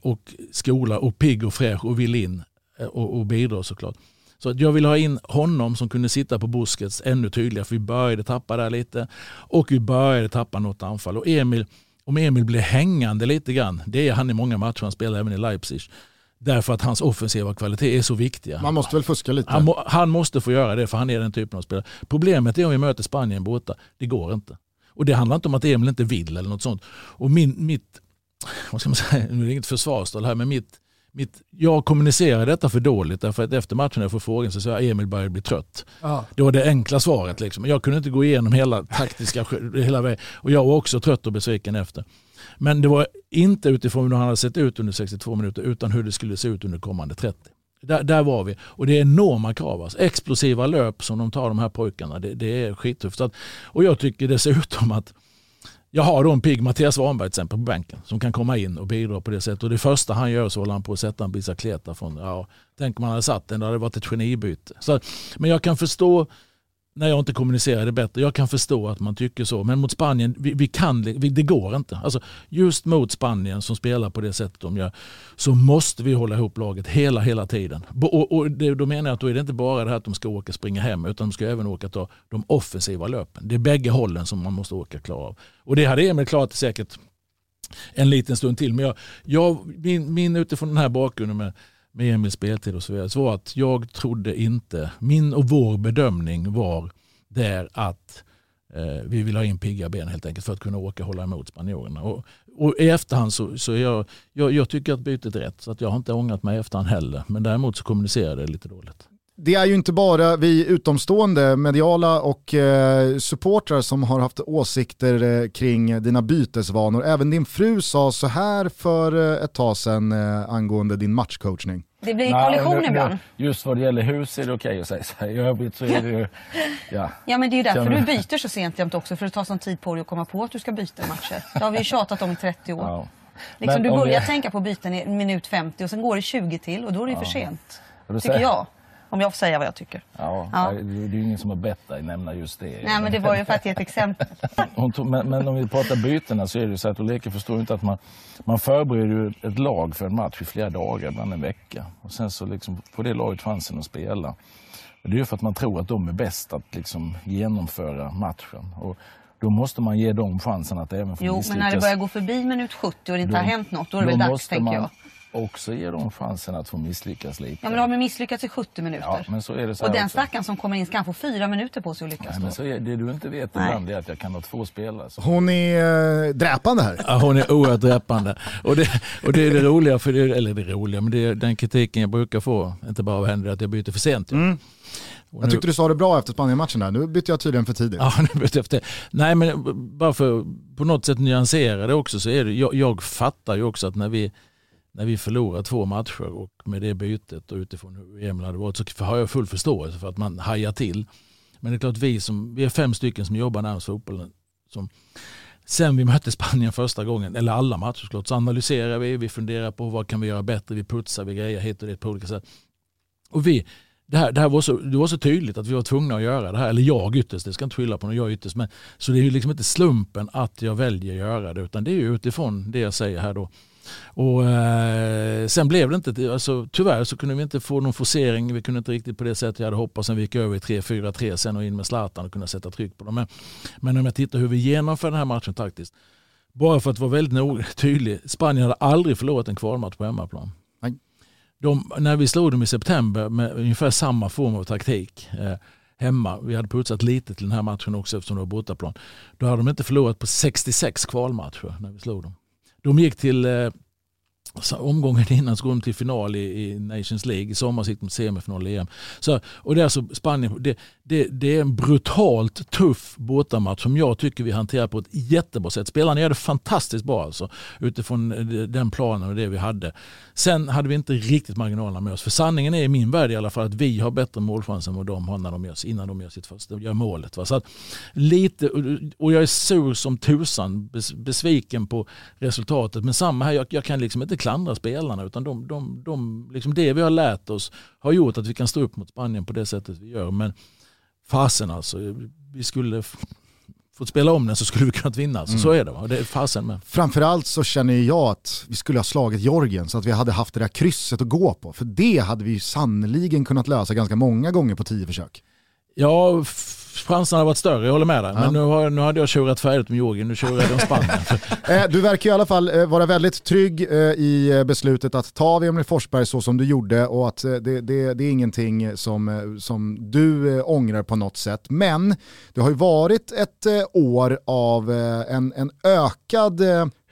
och skola och pigg och fräsch och vill in eh, och, och bidra såklart. Så att jag vill ha in honom som kunde sitta på buskets ännu tydligare för vi började tappa där lite och vi började tappa något anfall. Och Emil, om Emil blir hängande lite grann, det är han i många matcher, han spelar även i Leipzig, Därför att hans offensiva kvalitet är så viktiga. Man måste väl fuska lite? Han, må, han, måste få göra det för han är den typen av spelare. Problemet är om vi möter Spanien borta, det går inte. Och det handlar inte om att Emil inte vill eller något sånt. Och min, mitt, vad ska man säga, nu är det inget försvarstal här, men mitt, mitt, jag kommunicerar detta för dåligt därför att efter matchen när jag får frågan så säger jag Emil börjar bli trött. Ja. Det var det enkla svaret. Liksom. Jag kunde inte gå igenom hela taktiska hela vägen. Och jag var också trött och besviken efter. Men det var inte utifrån hur han hade sett ut under 62 minuter utan hur det skulle se ut under kommande 30. Där, där var vi. Och det är enorma krav. Alltså. Explosiva löp som de tar de här pojkarna. Det, det är skittufft. Och jag tycker dessutom att jag har då en pigg Mattias Svanberg till exempel på bänken som kan komma in och bidra på det sättet. Och det första han gör så håller han på att sätta en bicicleta från, ja, tänk om han hade satt den, då hade det varit ett genibyte. Så, men jag kan förstå när jag inte kommunicerar det bättre. Jag kan förstå att man tycker så, men mot Spanien, vi, vi kan, vi, det går inte. Alltså, just mot Spanien som spelar på det sättet de gör, så måste vi hålla ihop laget hela, hela tiden. Och, och det, då menar jag att då är det inte bara det här att de ska åka springa hem, utan de ska även åka ta de offensiva löpen. Det är bägge hållen som man måste åka klara av. Och det hade Emil klarat säkert en liten stund till. Men jag, jag, min, min utifrån den här bakgrunden med med Emils speltid och så vidare, så var att jag trodde inte, min och vår bedömning var där att eh, vi vill ha in pigga ben helt enkelt för att kunna åka och hålla emot spanjorerna. Och, och i efterhand så, så jag, jag, jag tycker att bytet är rätt så att jag har inte ångrat mig i efterhand heller. Men däremot så kommunicerade det lite dåligt det är ju inte bara vi utomstående mediala och eh, supportrar som har haft åsikter eh, kring dina bytesvanor. Även din fru sa så här för eh, ett tag sedan eh, angående din matchcoachning. Det blir kollision ibland. Just vad det gäller hus är det okej okay att säga så. I övrigt så är det ju... Ja, ja men det är ju därför du byter så sent jämt också. För det tar sån tid på dig att komma på att du ska byta matcher. Det har vi ju tjatat om i 30 år. Ja. Liksom, du börjar det... tänka på byten i minut 50 och sen går det 20 till och då är det ja. för sent. Tycker jag. Om jag får säga vad jag tycker. Ja, ja. Det är ju ingen som har bett dig nämna just det. Nej, men det var ju för att ge ett exempel. Tog, men, men, om vi pratar bytena så är det så att Ulrika förstår inte att man, man förbereder ju ett lag för en match i flera dagar, ibland en vecka. Och sen så liksom får det laget chansen att spela. Det är ju för att man tror att de är bäst att liksom genomföra matchen. Och då måste man ge dem chansen att även få Jo, misslyckas. men när det börjar gå förbi minut 70 och det inte då, har hänt något, då är det väl dags, tänker jag också ge dem chansen att få misslyckas lite. Ja, men de har misslyckats i 70 minuter. Ja, men så är det så och den stackaren som kommer in ska han få fyra minuter på sig att lyckas. Nej, men så är, det du inte vet ibland är att jag kan ha två spelare. Så. Hon är äh, dräpande här. Ja, hon är oerhört dräpande. Och det, och det är det roliga, för det, eller det roliga, men det är den kritiken jag brukar få, inte bara av henne, att jag byter för sent. Mm. Jag tyckte du sa det bra efter Spanien-matchen där. Nu bytte jag tydligen för tidigt. Ja, nu bytte jag för tidigt. Nej, men bara för på något sätt nyansera det också så är det, jag, jag fattar ju också att när vi när vi förlorar två matcher och med det bytet och utifrån hur Emil hade varit så har jag full förståelse för att man hajar till. Men det är klart vi som, vi är fem stycken som jobbar närmast fotbollen. Som, sen vi mötte Spanien första gången, eller alla matcher såklart, så analyserar vi, vi funderar på vad kan vi göra bättre, vi putsar, vi grejer hit och dit på olika sätt. Och vi, det, här, det, här var så, det var så tydligt att vi var tvungna att göra det här, eller jag ytterst, det ska inte skylla på någon, jag ytterst. Men, så det är ju liksom inte slumpen att jag väljer att göra det, utan det är ju utifrån det jag säger här då. Och, eh, sen blev det inte, alltså, tyvärr så kunde vi inte få någon forcering. Vi kunde inte riktigt på det sättet jag hade hoppats. Sen vi gick över i 3-4-3 sen och in med Zlatan och kunna sätta tryck på dem. Men, men om jag tittar hur vi genomför den här matchen taktiskt. Bara för att vara väldigt tydlig. Spanien hade aldrig förlorat en kvalmatch på hemmaplan. De, när vi slog dem i september med ungefär samma form av taktik eh, hemma, vi hade putsat lite till den här matchen också eftersom det var bortaplan. Då hade de inte förlorat på 66 kvalmatcher när vi slog dem. De gick till eh, omgången innan så går de till final i, i Nations League. I sommar gick de till semifinal i EM. Så, och det är alltså Spanien, det, det, det, är en brutalt tuff bortamatch som jag tycker vi hanterar på ett jättebra sätt. Spelarna gör det fantastiskt bra alltså, utifrån den planen och det vi hade. Sen hade vi inte riktigt marginalerna med oss. För sanningen är i min värld i alla fall att vi har bättre målchans än vad de har när de gör, innan de gör sitt första, gör målet. Va? Så att, lite, och jag är sur som tusan, besviken på resultatet. Men samma här, jag, jag kan liksom inte klandra spelarna utan de, de, de, liksom det vi har lärt oss har gjort att vi kan stå upp mot Spanien på det sättet vi gör. Men fasen alltså, vi skulle fått spela om den så skulle vi kunnat vinna. Så, mm. så är det. Va? det är fasen med. Framförallt så känner jag att vi skulle ha slagit Georgien så att vi hade haft det där krysset att gå på. För det hade vi sannoliken kunnat lösa ganska många gånger på tio försök. Ja, chanserna har varit större, jag håller med dig. Ja. Men nu, har, nu hade jag tjurat färdigt med Georgien, nu tjurar jag om Spanien. Eh, du verkar i alla fall eh, vara väldigt trygg eh, i beslutet att ta Emil Forsberg så som du gjorde och att det, det, det är ingenting som, som du ångrar på något sätt. Men det har ju varit ett år av en, en ökad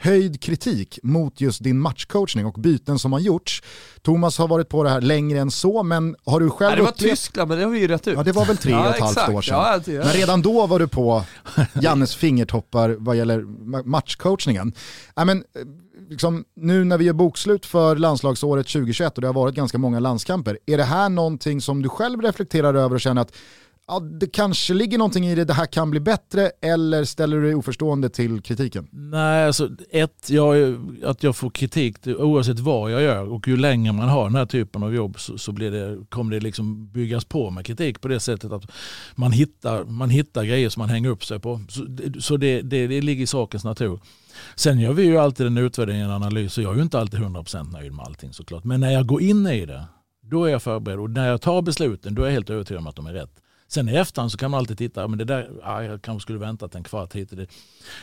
höjd kritik mot just din matchcoachning och byten som har gjorts. Thomas har varit på det här längre än så, men har du själv ja, Det var upplevt... Tyskland, men det har vi ju rätt ut. Ja, det var väl tre och ett halvt år sedan. Ja, det, Men redan då var du på Jannes fingertoppar vad gäller matchcoachningen. Ja, men, liksom, nu när vi gör bokslut för landslagsåret 2021 och det har varit ganska många landskamper, är det här någonting som du själv reflekterar över och känner att ja, det kanske ligger någonting i det, det här kan bli bättre, eller ställer du dig oförstående till kritiken? Nej, alltså ett, jag, att jag får kritik oavsett vad jag gör och ju längre man har den här typen av jobb så, så blir det, kommer det liksom byggas på med kritik på det sättet att man hittar, man hittar grejer som man hänger upp sig på. Så, så det, det, det ligger i sakens natur. Sen gör vi ju alltid en utvärdering och en analys och jag är ju inte alltid 100% nöjd med allting såklart. Men när jag går in i det, då är jag förberedd och när jag tar besluten då är jag helt övertygad om att de är rätt. Sen i efterhand så kan man alltid titta, men det där, ja, jag kanske skulle väntat en kvart hit och dit.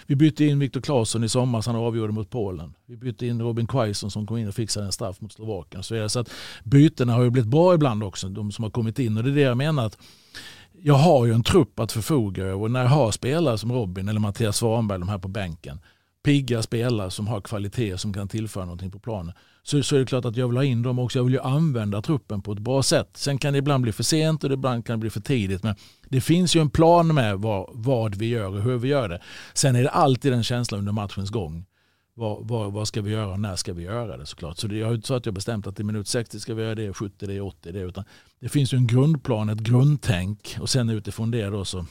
Vi bytte in Viktor Claesson i somras, han avgjorde mot Polen. Vi bytte in Robin Quaison som kom in och fixade en straff mot Slovakien. Så, så att bytena har ju blivit bra ibland också, de som har kommit in. Och det är det jag menar att jag har ju en trupp att förfoga över när jag har spelare som Robin eller Mattias Svanberg, de här på bänken, pigga spelare som har kvalitet som kan tillföra någonting på planen så, så är det klart att jag vill ha in dem också. Jag vill ju använda truppen på ett bra sätt. Sen kan det ibland bli för sent och ibland kan det bli för tidigt. Men det finns ju en plan med vad, vad vi gör och hur vi gör det. Sen är det alltid en känsla under matchens gång. Vad, vad, vad, ska vi göra och när ska vi göra det såklart. Så det är inte så att jag bestämt att i minut 60 ska vi göra det, 70 det, 80 det. Utan det finns ju en grundplan, ett grundtänk och sen utifrån det då så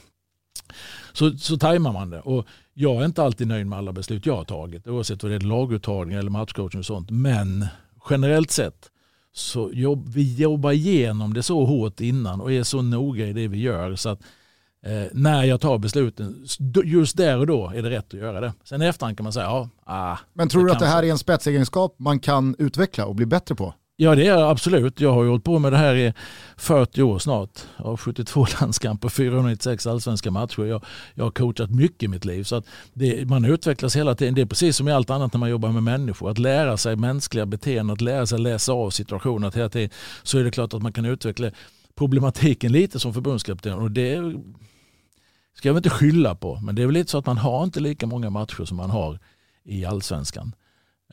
så, så tajmar man det. Och jag är inte alltid nöjd med alla beslut jag har tagit oavsett om det är laguttagning eller matchcoaching och sånt. Men generellt sett så jobb, vi jobbar igenom det så hårt innan och är så noga i det vi gör. så att eh, när jag tar besluten, just där och då är det rätt att göra det. Sen i efterhand kan man säga, ja, ah, Men tror du att det här är en spetsegenskap man kan utveckla och bli bättre på? Ja det är jag absolut. Jag har ju hållit på med det här i 40 år snart. Jag har 72 landskamper, 496 allsvenska matcher. Jag, jag har coachat mycket i mitt liv. Så att det, man utvecklas hela tiden. Det är precis som i allt annat när man jobbar med människor. Att lära sig mänskliga beteenden, att lära sig läsa av situationer hela tiden. Så är det klart att man kan utveckla problematiken lite som förbundskapten. Och det ska jag väl inte skylla på. Men det är väl lite så att man har inte lika många matcher som man har i allsvenskan.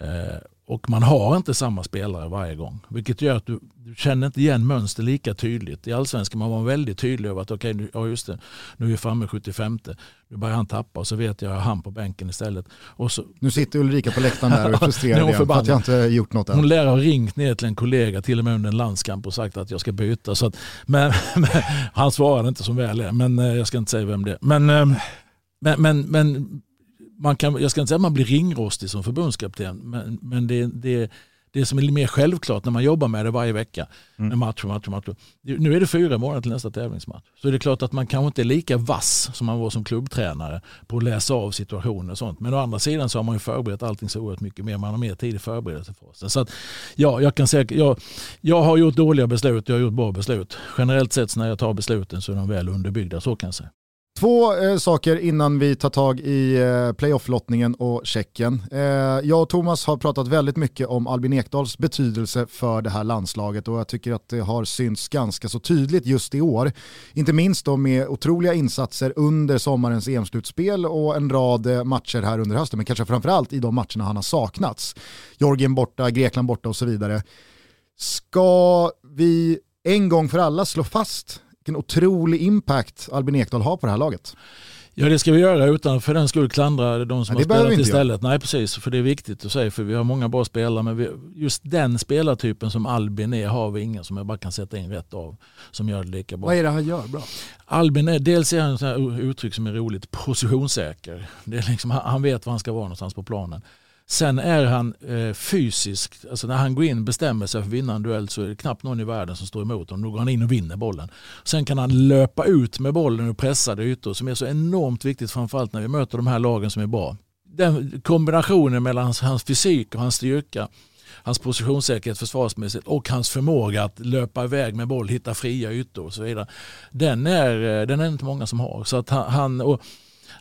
Eh, och man har inte samma spelare varje gång. Vilket gör att du, du känner inte igen mönster lika tydligt. I allsvenskan man var väldigt tydlig över att okej, okay, ja just det, nu är vi framme 75. Nu börjar han tappa och så vet jag att han på bänken istället. Och så, nu sitter Ulrika på läktaren där och är frustrerad igen för att jag inte gjort något än. Hon lär ha ringt ner till en kollega, till och med under en landskamp och sagt att jag ska byta. Så att, men, men, han svarade inte som väl är, men eh, jag ska inte säga vem det är. Men, eh, men, men, men man kan, jag ska inte säga att man blir ringrostig som förbundskapten, men, men det, det, det som är mer självklart när man jobbar med det varje vecka. Mm. Match och match och match. Nu är det fyra månader till nästa tävlingsmatch. Så det är klart att man kanske inte är lika vass som man var som klubbtränare på att läsa av situationer och sånt. Men å andra sidan så har man ju förberett allting så oerhört mycket mer. Man har mer tid i förberedelsefasen. Så att, ja, jag kan säga jag, jag har gjort dåliga beslut, jag har gjort bra beslut. Generellt sett när jag tar besluten så är de väl underbyggda, så kan jag säga. Två eh, saker innan vi tar tag i eh, playoff-lottningen och checken. Eh, jag och Thomas har pratat väldigt mycket om Albin Ekdals betydelse för det här landslaget och jag tycker att det har synts ganska så tydligt just i år. Inte minst då med otroliga insatser under sommarens EM-slutspel och en rad eh, matcher här under hösten, men kanske framförallt i de matcherna han har saknats. Georgien borta, Grekland borta och så vidare. Ska vi en gång för alla slå fast vilken otrolig impact Albin Ekdal har på det här laget. Ja det ska vi göra utan för den skull klandra de som Nej, har spelat istället. Göra. Nej precis, för det är viktigt att säga för vi har många bra spelare men vi, just den spelartypen som Albin är har vi ingen som jag bara kan sätta in rätt av som gör det lika bra. Vad är det han gör bra? Albin är, dels är han ett uttryck som är roligt, positionssäker. Det är liksom, han vet var han ska vara någonstans på planen. Sen är han eh, fysisk, alltså när han går in och bestämmer sig för att vinna en duell så är det knappt någon i världen som står emot honom. Då går han in och vinner bollen. Sen kan han löpa ut med bollen och pressade ytor som är så enormt viktigt framförallt när vi möter de här lagen som är bra. Den kombinationen mellan hans, hans fysik och hans styrka hans positionssäkerhet försvarsmässigt och hans förmåga att löpa iväg med boll, hitta fria ytor och så vidare. Den är, eh, den är inte många som har. Så att han, och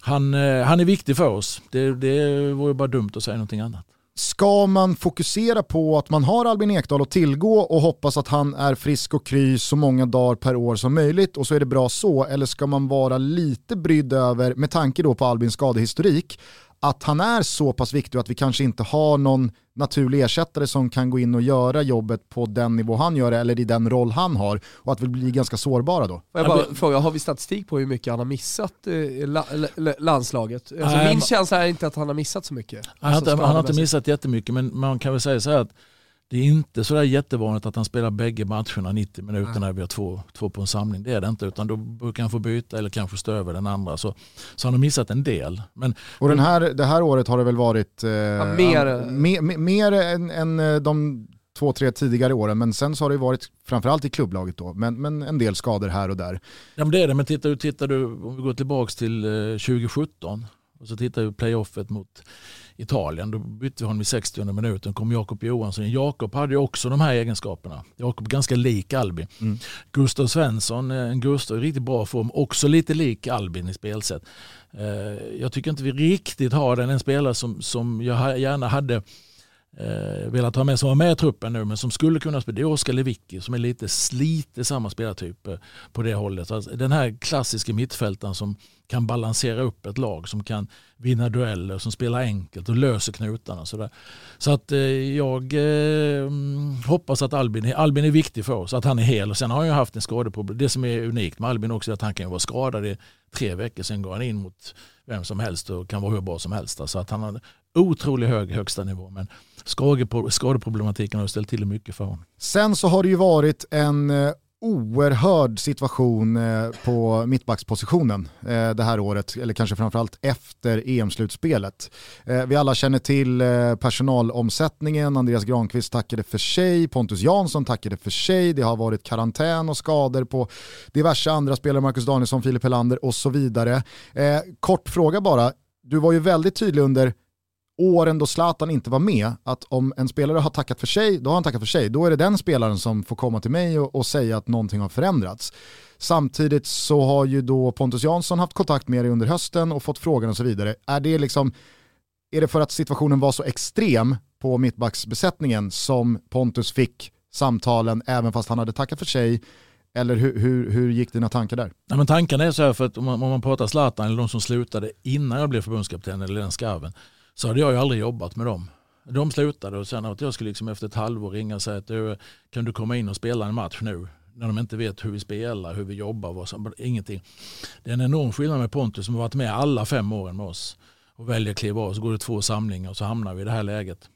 han, eh, han är viktig för oss. Det, det vore bara dumt att säga någonting annat. Ska man fokusera på att man har Albin Ekdal att tillgå och hoppas att han är frisk och kry så många dagar per år som möjligt och så är det bra så? Eller ska man vara lite brydd över, med tanke då på Albins skadehistorik, att han är så pass viktig och att vi kanske inte har någon naturlig ersättare som kan gå in och göra jobbet på den nivå han gör eller i den roll han har och att vi blir ganska sårbara då. Får jag bara fråga, har vi statistik på hur mycket han har missat eh, la, la, landslaget? Alltså, min känsla är inte att han har missat så mycket. Han, alltså, han har inte missat jättemycket men man kan väl säga så här att det är inte så där jättevanligt att han spelar bägge matcherna 90 minuter Nej. när vi har två, två på en samling. Det är det inte. Utan då brukar han få byta eller kanske stå över den andra. Så, så han har missat en del. Men, och den här, det här året har det väl varit eh, ja, mer, mer, mer än, än eh, de två, tre tidigare åren. Men sen så har det varit framförallt i klubblaget då. Men, men en del skador här och där. Ja men det är det. Men tittar, tittar du, om vi går tillbaka till 2017 eh, och så tittar vi playoffet mot Italien. Då bytte vi honom i 60 minuten. kom Jakob Johansson. Jakob hade ju också de här egenskaperna. Jakob ganska lik Albin. Mm. Gustav Svensson, eh, en Gustav i riktigt bra form. Också lite lik Albin i spelsätt. Eh, jag tycker inte vi riktigt har den. En spelare som, som jag gärna hade eh, velat ha med som var med i truppen nu men som skulle kunna spela. Det är Oskar Lewicki som är lite, lite samma spelartyp eh, på det hållet. Alltså, den här klassiska mittfältaren som kan balansera upp ett lag, som kan vinna dueller, som spelar enkelt och löser knutarna. Så, där. så att eh, jag eh, mm, hoppas att Albin, Albin är viktig för oss, att han är hel. Och sen har han ju haft en skadeproblem. Det som är unikt med Albin också är att han kan vara skadad i tre veckor, sen går han in mot vem som helst och kan vara hur bra som helst. Så att han har en otroligt hög högsta nivå. Men skadeproblematiken har ställt till det mycket för honom. Sen så har det ju varit en eh, oerhörd situation eh, på mittbackspositionen eh, det här året, eller kanske framförallt efter EM-slutspelet. Vi alla känner till personalomsättningen, Andreas Granqvist tackade för sig, Pontus Jansson tackade för sig, det har varit karantän och skador på diverse andra spelare, Marcus Danielsson, Filip Helander och så vidare. Kort fråga bara, du var ju väldigt tydlig under åren då Zlatan inte var med, att om en spelare har tackat för sig, då har han tackat för sig. Då är det den spelaren som får komma till mig och, och säga att någonting har förändrats. Samtidigt så har ju då Pontus Jansson haft kontakt med dig under hösten och fått frågan och så vidare. Är det liksom, är det för att situationen var så extrem på mittbacksbesättningen som Pontus fick samtalen även fast han hade tackat för sig eller hur, hur, hur gick dina tankar där? Ja, men tankarna är så här för att om man, om man pratar Zlatan eller de som slutade innan jag blev förbundskapten eller den skarven så hade jag ju aldrig jobbat med dem. De slutade och sen att jag skulle liksom efter ett halvår ringa och säga att du, kan du komma in och spela en match nu? När de inte vet hur vi spelar, hur vi jobbar, vad som, ingenting. Det är en enorm skillnad med Pontus som har varit med alla fem åren med oss och väljer att kliva av. Så går det två samlingar och så hamnar vi i det här läget.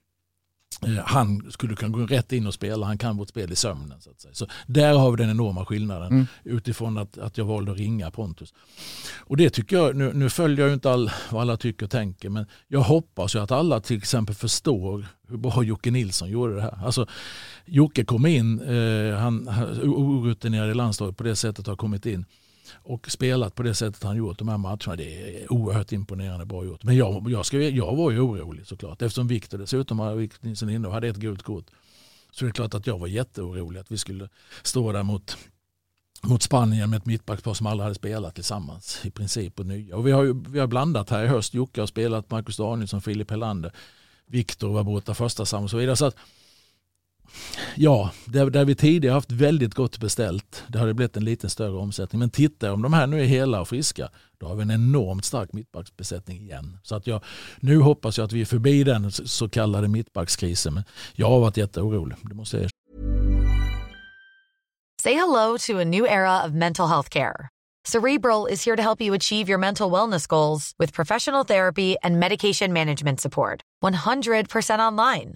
Eh, han skulle kunna gå rätt in och spela, han kan vårt spel i sömnen. Så, så där har vi den enorma skillnaden mm. utifrån att, att jag valde att ringa Pontus. Och det tycker jag, nu, nu följer jag ju inte all, vad alla tycker och tänker, men jag hoppas ju att alla till exempel förstår hur bra Jocke Nilsson gjorde det här. Alltså, Jocke kom in, eh, han, orutinerad i landslaget på det sättet har kommit in och spelat på det sättet han gjort de här matcherna. Det är oerhört imponerande bra gjort. Men jag, jag, ska, jag var ju orolig såklart. Eftersom Viktor dessutom hade, hade ett gult kort. Så det är klart att jag var jätteorolig att vi skulle stå där mot, mot Spanien med ett mittbackspar som aldrig hade spelat tillsammans i princip och nya. Och vi har, ju, vi har blandat här i höst. Jocke har spelat, Marcus Danielsson, Filip Helander. Viktor var borta första sam och så vidare. Så att, Ja, där, där vi tidigare haft väldigt gott beställt, det har det blivit en lite större omsättning. Men titta om de här nu är hela och friska, då har vi en enormt stark mittbacksbesättning igen. Så att jag, nu hoppas jag att vi är förbi den så kallade mittbackskrisen. Men jag har varit jätteorolig, det måste jag Say hello to a new era of mental health care. Cerebral is here to help you achieve your mental wellness goals with professional therapy and medication management support. 100% online.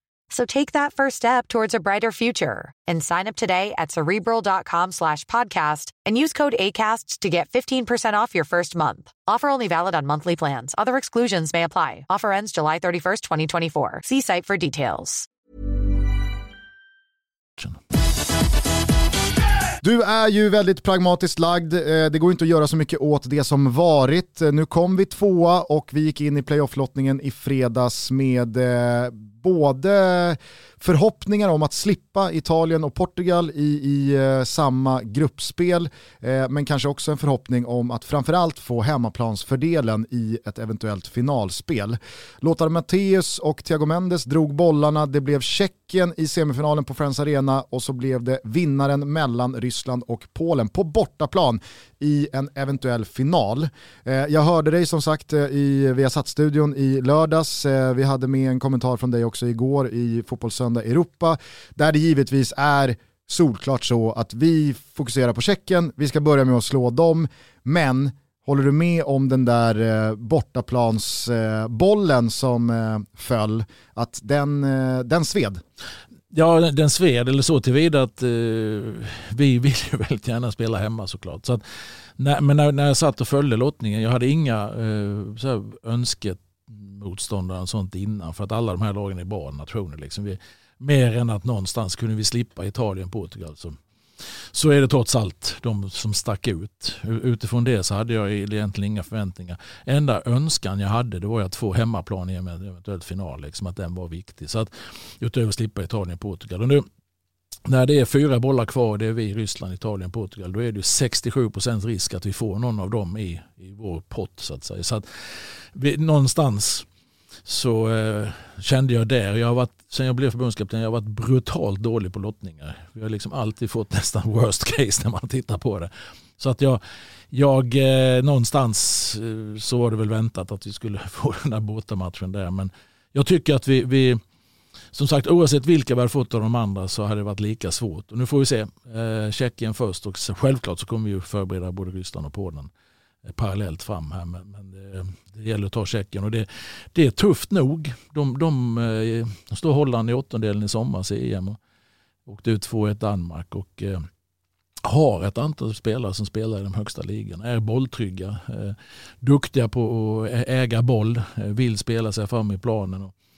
So take that first step towards a brighter future and sign up today at cerebral.com slash podcast and use code ACasts to get 15% off your first month. Offer only valid on monthly plans. Other exclusions may apply. Offer ends July 31st, 2024. See site for details. Du är ju väldigt pragmatiskt lagd, eh, det går inte att göra så mycket åt det som varit. Eh, nu kom vi tvåa och vi gick in i playofflottningen i fredags med eh, både förhoppningar om att slippa Italien och Portugal i, i eh, samma gruppspel, eh, men kanske också en förhoppning om att framförallt få hemmaplansfördelen i ett eventuellt finalspel. Lothar Matthäus och Thiago Mendes drog bollarna, det blev Tjeckien i semifinalen på Friends Arena och så blev det vinnaren mellan Ryssland och Polen på bortaplan i en eventuell final. Eh, jag hörde dig som sagt eh, i Viasat-studion i lördags, eh, vi hade med en kommentar från dig också också igår i Fotbollssöndag Europa, där det givetvis är solklart så att vi fokuserar på Tjeckien, vi ska börja med att slå dem, men Håller du med om den där eh, bortaplansbollen eh, som eh, föll, att den, eh, den sved? Ja, den sved eller så tillvida att eh, vi vill ju väldigt gärna spela hemma såklart. Så att, när, men när, när jag satt och följde lottningen, jag hade inga eh, så här, motståndaren och sånt innan för att alla de här lagen är bra nationer. Liksom. Vi, mer än att någonstans kunde vi slippa Italien, och Portugal. Så så är det trots allt de som stack ut. Utifrån det så hade jag egentligen inga förväntningar. Enda önskan jag hade det var att få hemmaplan i en eventuell final, liksom, att den var viktig. Så att utöver att slippa Italien och Portugal. Och nu, när det är fyra bollar kvar, det är vi, Ryssland, Italien, Portugal, då är det 67% risk att vi får någon av dem i, i vår pott. Så att säga. Så att vi, någonstans så eh, kände jag där, jag har varit, sen jag blev förbundskapten, jag har varit brutalt dålig på lottningar. Vi har liksom alltid fått nästan worst case när man tittar på det. Så att jag, jag eh, någonstans eh, så var det väl väntat att vi skulle få den där bortamatchen där. Men jag tycker att vi, vi som sagt oavsett vilka vi hade fått av de andra så hade det varit lika svårt. Och nu får vi se. Eh, Tjeckien först och självklart så kommer vi förbereda både Ryssland och Polen eh, Eh, parallellt fram här. Men, men det, det, gäller att ta checken och det, det är tufft nog. De, de, eh, de står Holland i åttondelen i sommar, i EM och åkte ut 2-1 Danmark. Och, eh, har ett antal spelare som spelar i de högsta ligorna, är bolltrygga, eh, duktiga på att äga boll, eh, vill spela sig fram i planen. Och, eh,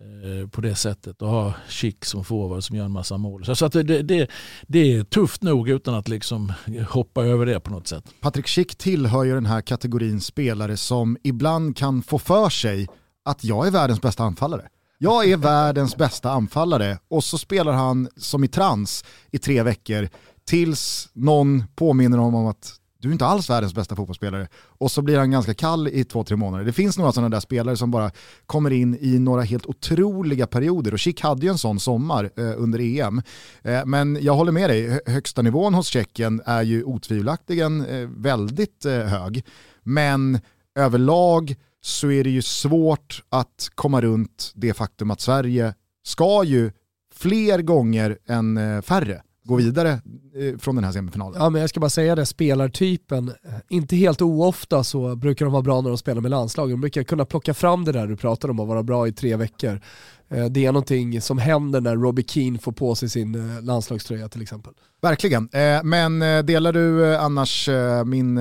Eh, på det sättet och ha Schick som forward som gör en massa mål. Så att det, det, det, är tufft nog utan att liksom hoppa över det på något sätt. Patrik Schick tillhör ju den här kategorin spelare som ibland kan få för sig att jag är världens bästa anfallare. Jag är världens bästa anfallare och så spelar han som i trans i tre veckor tills någon påminner honom om att du är inte alls världens bästa fotbollsspelare. Och så blir han ganska kall i två, tre månader. Det finns några sådana där spelare som bara kommer in i några helt otroliga perioder. Och Schick hade ju en sån sommar eh, under EM. Eh, men jag håller med dig, högsta nivån hos Tjeckien är ju otvivelaktigen eh, väldigt eh, hög. Men överlag så är det ju svårt att komma runt det faktum att Sverige ska ju fler gånger än eh, färre gå vidare eh, från den här semifinalen. Ja, men jag ska bara säga det, spelartypen, eh, inte helt oofta så brukar de vara bra när de spelar med landslaget. De brukar kunna plocka fram det där du pratar om, att vara bra i tre veckor. Eh, det är någonting som händer när Robbie Keane får på sig sin landslagströja till exempel. Verkligen, men delar du annars min,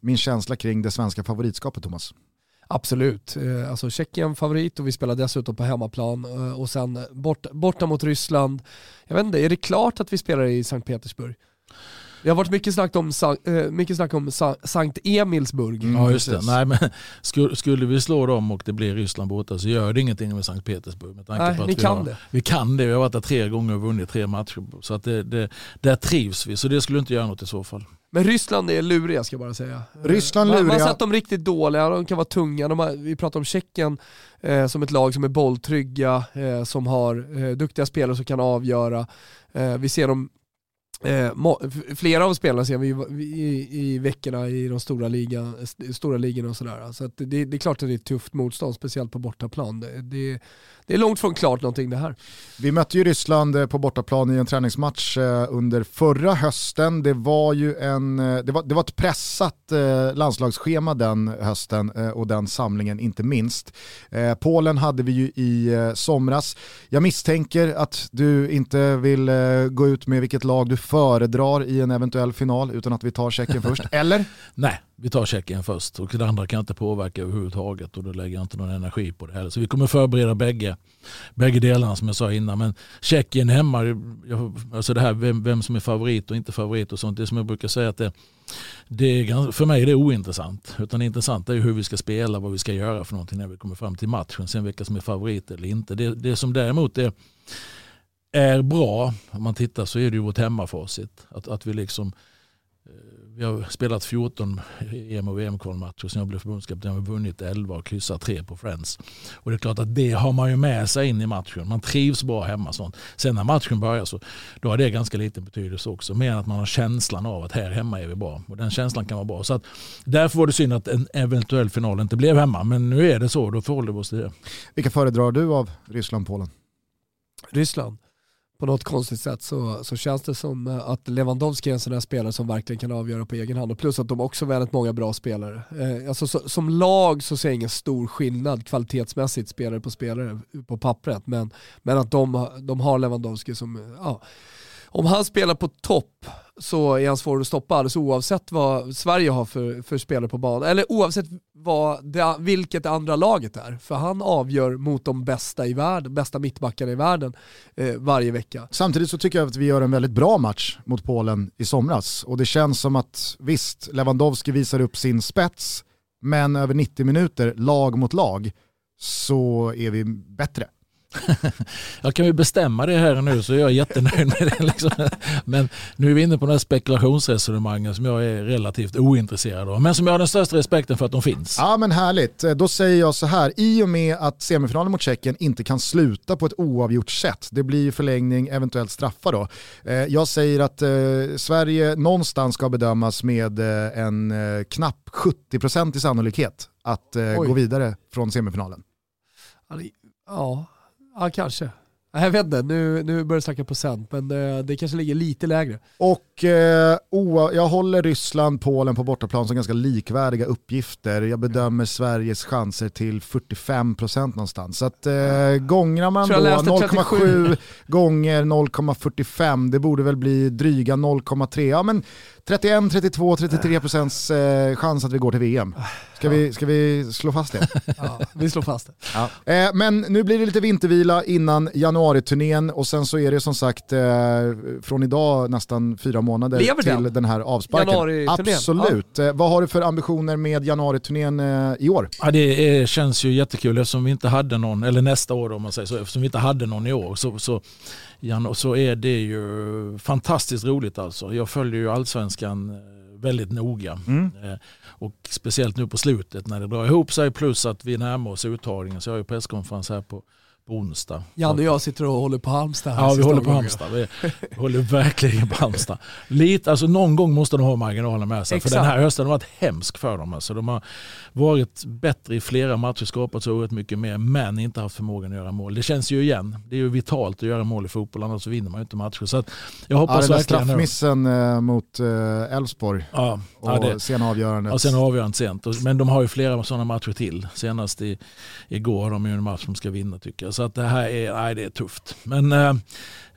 min känsla kring det svenska favoritskapet Thomas? Absolut. Eh, alltså Tjeckien favorit och vi spelar dessutom på hemmaplan. Eh, och sen bort, borta mot Ryssland. Jag vet inte, är det klart att vi spelar i Sankt Petersburg? Det har varit mycket snack om, eh, mycket snack om Sankt Emilsburg. Mm, ja just det. Nej, men skulle, vi slå dem och det blir Ryssland borta så gör det ingenting med Sankt Petersburg. Med tanke Nej, på att ni vi kan har, det. Vi kan det, vi har varit där tre gånger och vunnit tre matcher. Så att det, det, där trivs vi, så det skulle inte göra något i så fall. Men Ryssland är luriga ska jag bara säga. Ryssland luriga. Man, har sett dem riktigt dåliga, de kan vara tunga. De har, vi pratar om Tjeckien eh, som ett lag som är bolltrygga, eh, som har eh, duktiga spelare som kan avgöra. Eh, vi ser dem Eh, flera av spelarna ser vi i, i, veckorna i de stora, liga, stora ligorna och sådär. Så det, det, är klart att det är ett tufft motstånd, speciellt på bortaplan. Det, det, det är långt från klart någonting det här. Vi mötte ju Ryssland eh, på bortaplan i en träningsmatch eh, under förra hösten. Det var ju en, eh, det var, det var ett pressat landslagsschema den hösten och den samlingen inte minst. Polen hade vi ju i somras. Jag misstänker att du inte vill gå ut med vilket lag du föredrar i en eventuell final utan att vi tar Tjeckien först, eller? Nej, vi tar Tjeckien först och det andra kan jag inte påverka överhuvudtaget och då lägger jag inte någon energi på det heller. Så vi kommer förbereda bägge, bägge delarna som jag sa innan. Men Tjeckien hemma, alltså det här vem, vem, som är favorit och inte favorit och sånt, det som jag brukar säga att det, det är, för mig är det ointressant. Utan det intressanta är hur vi ska spela, vad vi ska göra för någonting när vi kommer fram till matchen. Sen vilka som är favorit eller inte. Det, det som däremot är, är bra, om man tittar så är det ju vårt hemmafacit. Att, att vi liksom vi har spelat 14 EM och VM-kvalmatcher sen jag blev förbundskapten. Jag har vunnit 11 och kryssat 3 på Friends. Och det är klart att det har man ju med sig in i matchen. Man trivs bra hemma. Sånt. Sen när matchen börjar så då har det ganska liten betydelse också. Mer att man har känslan av att här hemma är vi bra. Och den känslan kan vara bra. Så att, därför var det synd att en eventuell final inte blev hemma. Men nu är det så, då förhåller vi oss till det. Vilka föredrar du av Ryssland-Polen? Ryssland på något konstigt sätt så, så känns det som eh, att Lewandowski är en sån där spelare som verkligen kan avgöra på egen hand. Och plus att de också har väldigt många bra spelare. Eh, alltså, så, som lag så ser jag ingen stor skillnad kvalitetsmässigt spelare på spelare på pappret. Men, men att de, de har Lewandowski som, ja, om han spelar på topp så är han svår att stoppa alldeles oavsett vad Sverige har för, för spelare på banan. Eller oavsett vad det, vilket det andra laget är. För han avgör mot de bästa i världen, bästa mittbackarna i världen eh, varje vecka. Samtidigt så tycker jag att vi gör en väldigt bra match mot Polen i somras. Och det känns som att visst, Lewandowski visar upp sin spets, men över 90 minuter, lag mot lag, så är vi bättre. jag kan ju bestämma det här nu så jag är jättenöjd med det. Liksom. Men nu är vi inne på det här spekulationsresonemanget som jag är relativt ointresserad av. Men som jag har den största respekten för att de finns. Ja men härligt. Då säger jag så här, i och med att semifinalen mot Tjeckien inte kan sluta på ett oavgjort sätt, det blir förlängning, eventuellt straffar då. Eh, jag säger att eh, Sverige någonstans ska bedömas med eh, en knapp 70% i sannolikhet att gå vidare från semifinalen. Ja, ja kanske. Jag vet inte, nu, nu börjar jag snacka procent, men det, det kanske ligger lite lägre. Och eh, oh, jag håller Ryssland, Polen på bortaplan som ganska likvärdiga uppgifter. Jag bedömer Sveriges chanser till 45% någonstans. Så att eh, gångrar man då 0,7 gånger 0,45, det borde väl bli dryga 0,3. Ja, men 31, 32, 33 procents eh, chans att vi går till VM. Ska, vi, ska vi slå fast det? Ja, vi slår fast det. Ja. Eh, men nu blir det lite vintervila innan januariturnén och sen så är det som sagt eh, från idag nästan fyra månader Lever till den? den här avsparken. Absolut. Ja. vad har du för ambitioner med januariturnén i år? Ja, det är, känns ju jättekul eftersom vi inte hade någon, eller nästa år om man säger så, eftersom vi inte hade någon i år så, så så är det ju fantastiskt roligt alltså. Jag följer ju allsvenskan eh, väldigt noga. Mm. Eh, och speciellt nu på slutet när det drar ihop sig plus att vi närmar oss uttagningen. Så jag har ju presskonferens här på på onsdag. Janne och jag sitter och håller på Halmstad. Här ja, vi håller på Halmstad. Vi, håller verkligen på Halmstad. Lite, alltså någon gång måste de ha marginalen med sig. Exakt. För den här hösten har varit hemsk för dem. Alltså, de har varit bättre i flera matcher, skapat så oerhört mycket mer, men inte haft förmågan att göra mål. Det känns ju igen. Det är ju vitalt att göra mål i fotboll, annars vinner man ju inte matcher. Så jag hoppas ja, den där straffmissen äh, mot eh, Elfsborg ja, och ja, det, sen avgörandet. Ja, sen avgörandet sent. Men de har ju flera sådana matcher till. Senast i, igår har de ju en match som ska vinna tycker jag. Så att det här är, nej, det är tufft. Men eh,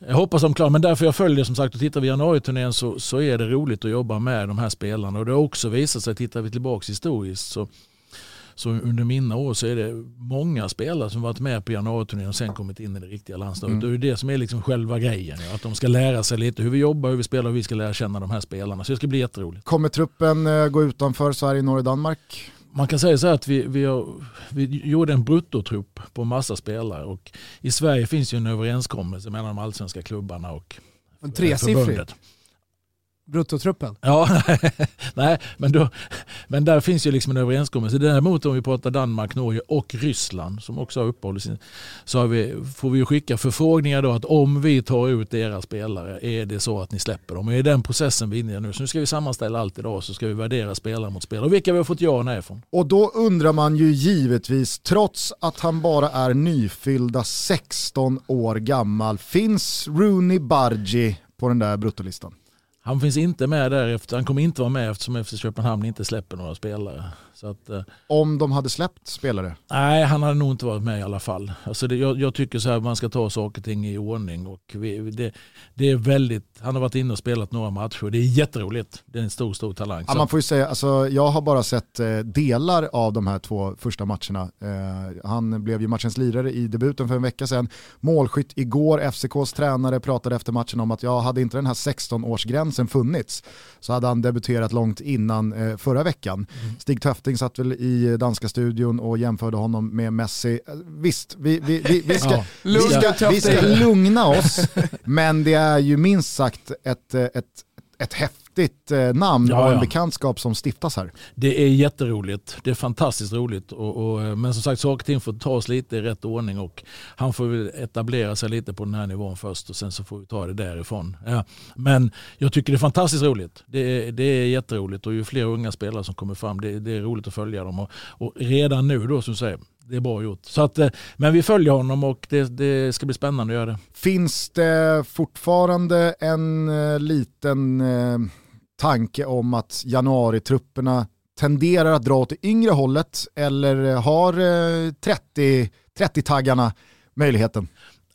jag hoppas de klarar Men därför jag följer som sagt och tittar vi januariturnén så, så är det roligt att jobba med de här spelarna. Och det har också visat sig, tittar vi tillbaka historiskt så så under mina år så är det många spelare som varit med på januariturnén och sen kommit in i det riktiga landslaget. Mm. Det är det som är liksom själva grejen. Att de ska lära sig lite hur vi jobbar, hur vi spelar och hur vi ska lära känna de här spelarna. Så det ska bli jätteroligt. Kommer truppen eh, gå utanför Sverige, Norge, Danmark? Man kan säga så att vi, vi, har, vi gjorde en bruttotrupp på massa spelare och i Sverige finns ju en överenskommelse mellan de allsvenska klubbarna och en tresiffrig bruttotruppen? Ja, nej, men, då, men där finns ju liksom en överenskommelse. Däremot om vi pratar Danmark, Norge och Ryssland som också har uppehållit sin, så har vi, får vi ju skicka förfrågningar då att om vi tar ut era spelare, är det så att ni släpper dem? Och i den processen vi är inne nu. Så nu ska vi sammanställa allt idag så ska vi värdera spelare mot spelare och vilka vi har fått ja och nej från. Och då undrar man ju givetvis, trots att han bara är nyfyllda 16 år gammal, finns Rooney Bargi på den där bruttolistan? Han finns inte med där, efter, han kommer inte vara med eftersom FC Köpenhamn inte släpper några spelare. Så att, eh, Om de hade släppt spelare? Nej, han hade nog inte varit med i alla fall. Alltså det, jag, jag, tycker så här, man ska ta saker och ting i ordning. Och vi, det, det, är väldigt, han har varit inne och spelat några matcher. Det är jätteroligt. Det är en stor, stor talang. Ja, man får ju säga, alltså, jag har bara sett eh, delar av de här två första matcherna. Eh, han blev ju matchens lirare i debuten för en vecka sedan. Målskytt igår, FCKs tränare pratade efter matchen om att jag hade inte den här 16-årsgränsen funnits så hade han debuterat långt innan eh, förra veckan. Mm. Stig Töfte Hafting satt väl i danska studion och jämförde honom med Messi. Visst, vi, vi, vi, vi, ska, ja. vi, ska, vi ska lugna oss, men det är ju minst sagt ett, ett, ett häftigt häftigt eh, namn ja, och en bekantskap som stiftas här. Det är jätteroligt, det är fantastiskt roligt. Och, och, eh, men som sagt, saker och ting får tas lite i rätt ordning och han får väl etablera sig lite på den här nivån först och sen så får vi ta det därifrån. Ja. Men jag tycker det är fantastiskt roligt. Det är, det är jätteroligt och ju fler unga spelare som kommer fram, det, det är roligt att följa dem. Och, och redan nu då som du säger, det är bra gjort. Så att, eh, men vi följer honom och det, det, ska bli spännande att göra det. Finns det fortfarande en liten tanke om att januaritrupperna tenderar att dra åt det yngre hållet eller har 30, eh, 30-taggarna möjligheten?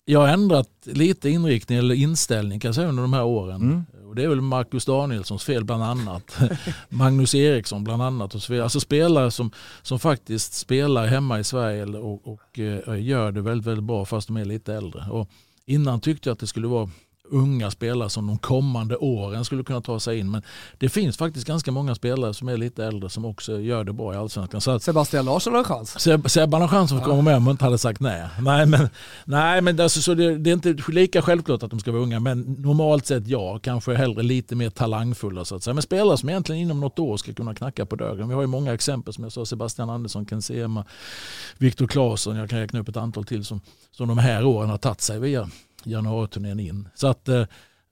Jag har ändrat lite inriktning eller inställning kan jag säga under de här åren. Mm. Och det är väl Marcus Danielssons fel bland annat. Magnus Eriksson bland annat. Och så vidare. Alltså spelare som, som faktiskt spelar hemma i Sverige och, och, och eh, gör det väldigt, väldigt bra fast de är lite äldre. Och innan tyckte jag att det skulle vara unga spelare som de kommande åren skulle kunna ta sig in. Men det finns faktiskt ganska många spelare som är lite äldre som också gör det bra i Allsvenskan. Så att, Sebastian Larsson har en chans. Sebban har chans att komma med om man inte hade sagt nej. Nej men, nej, men alltså, så det, det, är inte lika självklart att de ska vara unga men normalt sett ja, kanske hellre lite mer talangfulla så att säga. Men spelare som egentligen inom något år ska kunna knacka på dörren. Vi har ju många exempel som jag sa, Sebastian Andersson, Ken Sema, Viktor Claesson, jag kan räkna upp ett antal till som, som de här åren har tagit sig via januariturnén in. Så att eh,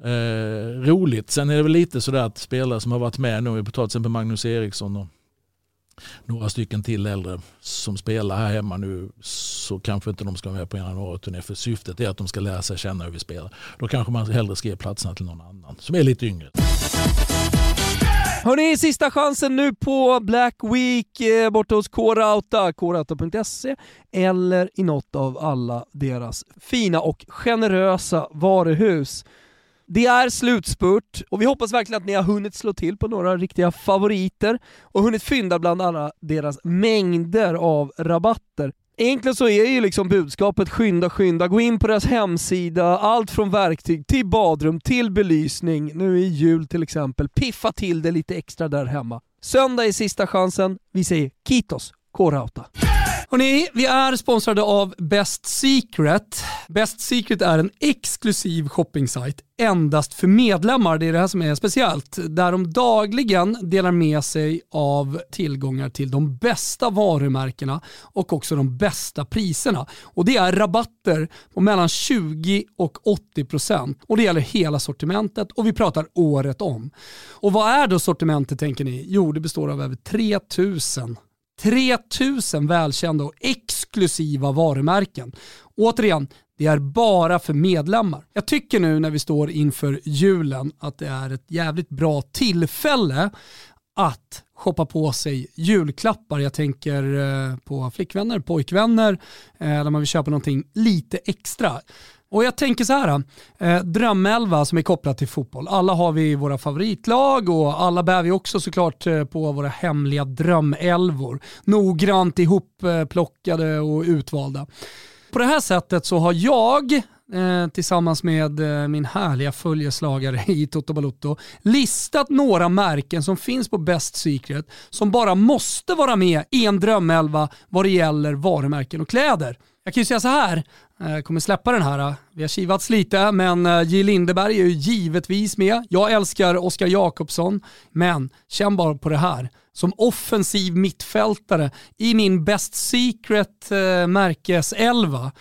eh, roligt. Sen är det väl lite sådär att spelare som har varit med nu, vi tar till exempel Magnus Eriksson och några stycken till äldre som spelar här hemma nu så kanske inte de ska vara med på en januariturné för syftet är att de ska lära sig känna hur vi spelar. Då kanske man hellre ska ge platserna till någon annan som är lite yngre. Hörni, sista chansen nu på Black Week eh, borta hos K-Rauta, krauta.se eller i något av alla deras fina och generösa varuhus. Det är slutspurt och vi hoppas verkligen att ni har hunnit slå till på några riktiga favoriter och hunnit fynda bland alla deras mängder av rabatter. Egentligen så är ju liksom budskapet skynda, skynda, gå in på deras hemsida, allt från verktyg till badrum till belysning, nu i jul till exempel, piffa till det lite extra där hemma. Söndag är sista chansen, vi säger Kitos, K-Rauta. Hörrni, vi är sponsrade av Best Secret. Best Secret är en exklusiv shoppingsajt endast för medlemmar. Det är det här som är speciellt. Där de dagligen delar med sig av tillgångar till de bästa varumärkena och också de bästa priserna. Och Det är rabatter på mellan 20 och 80 procent. och det gäller hela sortimentet och vi pratar året om. Och vad är då sortimentet tänker ni? Jo, det består av över 3000 3000 välkända och exklusiva varumärken. Återigen, det är bara för medlemmar. Jag tycker nu när vi står inför julen att det är ett jävligt bra tillfälle att shoppa på sig julklappar. Jag tänker eh, på flickvänner, pojkvänner, eh, där man vill köpa någonting lite extra. Och jag tänker så här, eh, drömelva som är kopplat till fotboll. Alla har vi våra favoritlag och alla bär vi också såklart eh, på våra hemliga drömelvor. Noggrant ihopplockade och utvalda. På det här sättet så har jag eh, tillsammans med eh, min härliga följeslagare i Toto Balotto listat några märken som finns på Best Secret som bara måste vara med i en drömelva vad det gäller varumärken och kläder. Jag kan ju säga så här, Eh, kommer släppa den här. Eh. Vi har kivats lite, men eh, J Lindeberg är ju givetvis med. Jag älskar Oskar Jakobsson, men känn bara på det här. Som offensiv mittfältare i min Best Secret eh, märkeselva,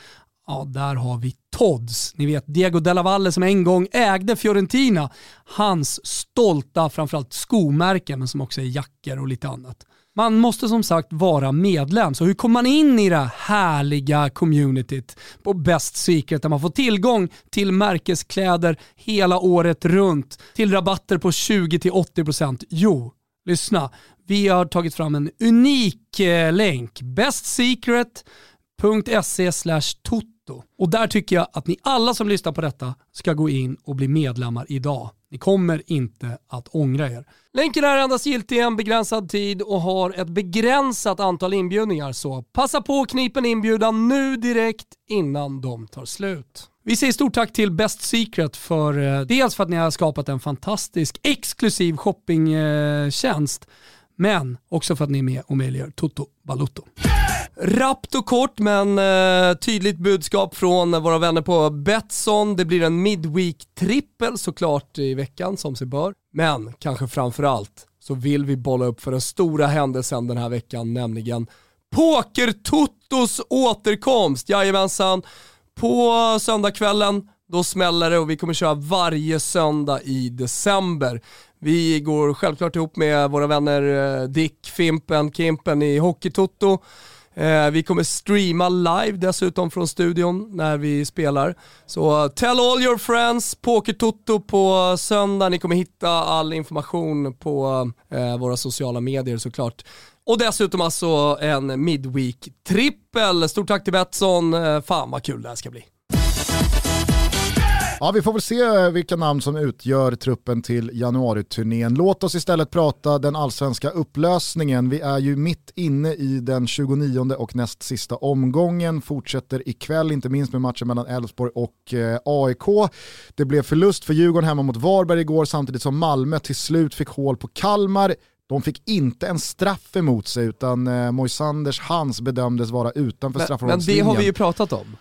ja där har vi Todds. Ni vet Diego Della Valle som en gång ägde Fiorentina. Hans stolta, framförallt skomärken, men som också är jackor och lite annat. Man måste som sagt vara medlem, så hur kommer man in i det härliga communityt på Best Secret där man får tillgång till märkeskläder hela året runt till rabatter på 20-80%? Jo, lyssna. Vi har tagit fram en unik eh, länk. bestsecret.se toto. Och där tycker jag att ni alla som lyssnar på detta ska gå in och bli medlemmar idag. Ni kommer inte att ångra er. Länken är endast giltig en begränsad tid och har ett begränsat antal inbjudningar så passa på att knipa en inbjudan nu direkt innan de tar slut. Vi säger stort tack till Best Secret för eh, dels för att ni har skapat en fantastisk exklusiv shoppingtjänst men också för att ni är med och möjliggör Toto Balutto. Rappt och kort men eh, tydligt budskap från våra vänner på Betsson. Det blir en Midweek-trippel såklart i veckan som sig bör. Men kanske framförallt så vill vi bolla upp för den stora händelsen den här veckan, nämligen Poker-Totos återkomst. Jajamensan, på söndagskvällen då smäller det och vi kommer köra varje söndag i december. Vi går självklart ihop med våra vänner eh, Dick, Fimpen, Kimpen i Hockeytoto. Eh, vi kommer streama live dessutom från studion när vi spelar. Så eh, tell all your friends, Pokertoto på söndag. Ni kommer hitta all information på våra sociala medier såklart. Och dessutom alltså en Midweek-trippel. Stort tack till Betsson. Fan vad kul det här ska bli. Ja, vi får väl se vilka namn som utgör truppen till januariturnén. Låt oss istället prata den allsvenska upplösningen. Vi är ju mitt inne i den 29 och näst sista omgången. Fortsätter ikväll, inte minst med matchen mellan Elfsborg och eh, AIK. Det blev förlust för Djurgården hemma mot Varberg igår samtidigt som Malmö till slut fick hål på Kalmar. De fick inte en straff emot sig utan eh, Moisanders Hans bedömdes vara utanför straffområdeslinjen. Men det har vi ju pratat om.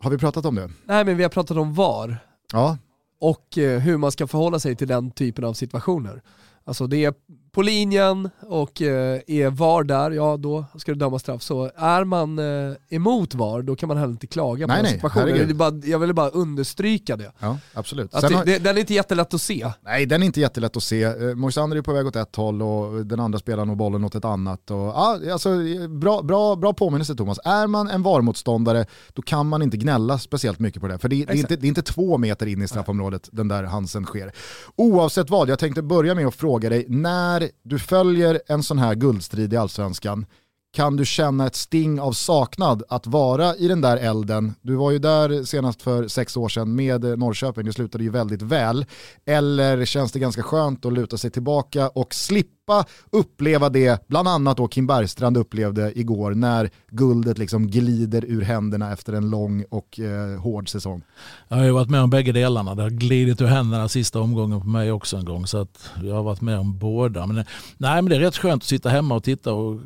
Har vi pratat om det? Nej men vi har pratat om VAR. Ja. Och eh, hur man ska förhålla sig till den typen av situationer. Alltså det är på linjen och eh, är VAR där, ja då ska det dömas straff. Så är man eh, emot VAR, då kan man heller inte klaga på nej, situationen. Det bara, jag ville bara understryka det. Ja, absolut. Att det, har... Den är inte jättelätt att se. Nej, den är inte jättelätt att se. Eh, Moisander är på väg åt ett håll och den andra spelaren och bollen åt ett annat. Och, ja, alltså, bra, bra, bra påminnelse Thomas. Är man en VAR-motståndare, då kan man inte gnälla speciellt mycket på det. För det, det, är, inte, det är inte två meter in i straffområdet den där Hansen sker. Oavsett vad, jag tänkte börja med att fråga dig, när du följer följer en sån här guldstrid i allsvenskan, kan du känna ett sting av saknad att vara i den där elden? Du var ju där senast för sex år sedan med eh, Norrköping, det slutade ju väldigt väl. Eller känns det ganska skönt att luta sig tillbaka och slippa uppleva det, bland annat då Kim Bergstrand upplevde igår när guldet liksom glider ur händerna efter en lång och eh, hård säsong. Jag har ju varit med om bägge delarna, det har glidit ur händerna sista omgången på mig också en gång så att jag har varit med om båda. Men, eh, nej men det är rätt skönt att sitta hemma och titta och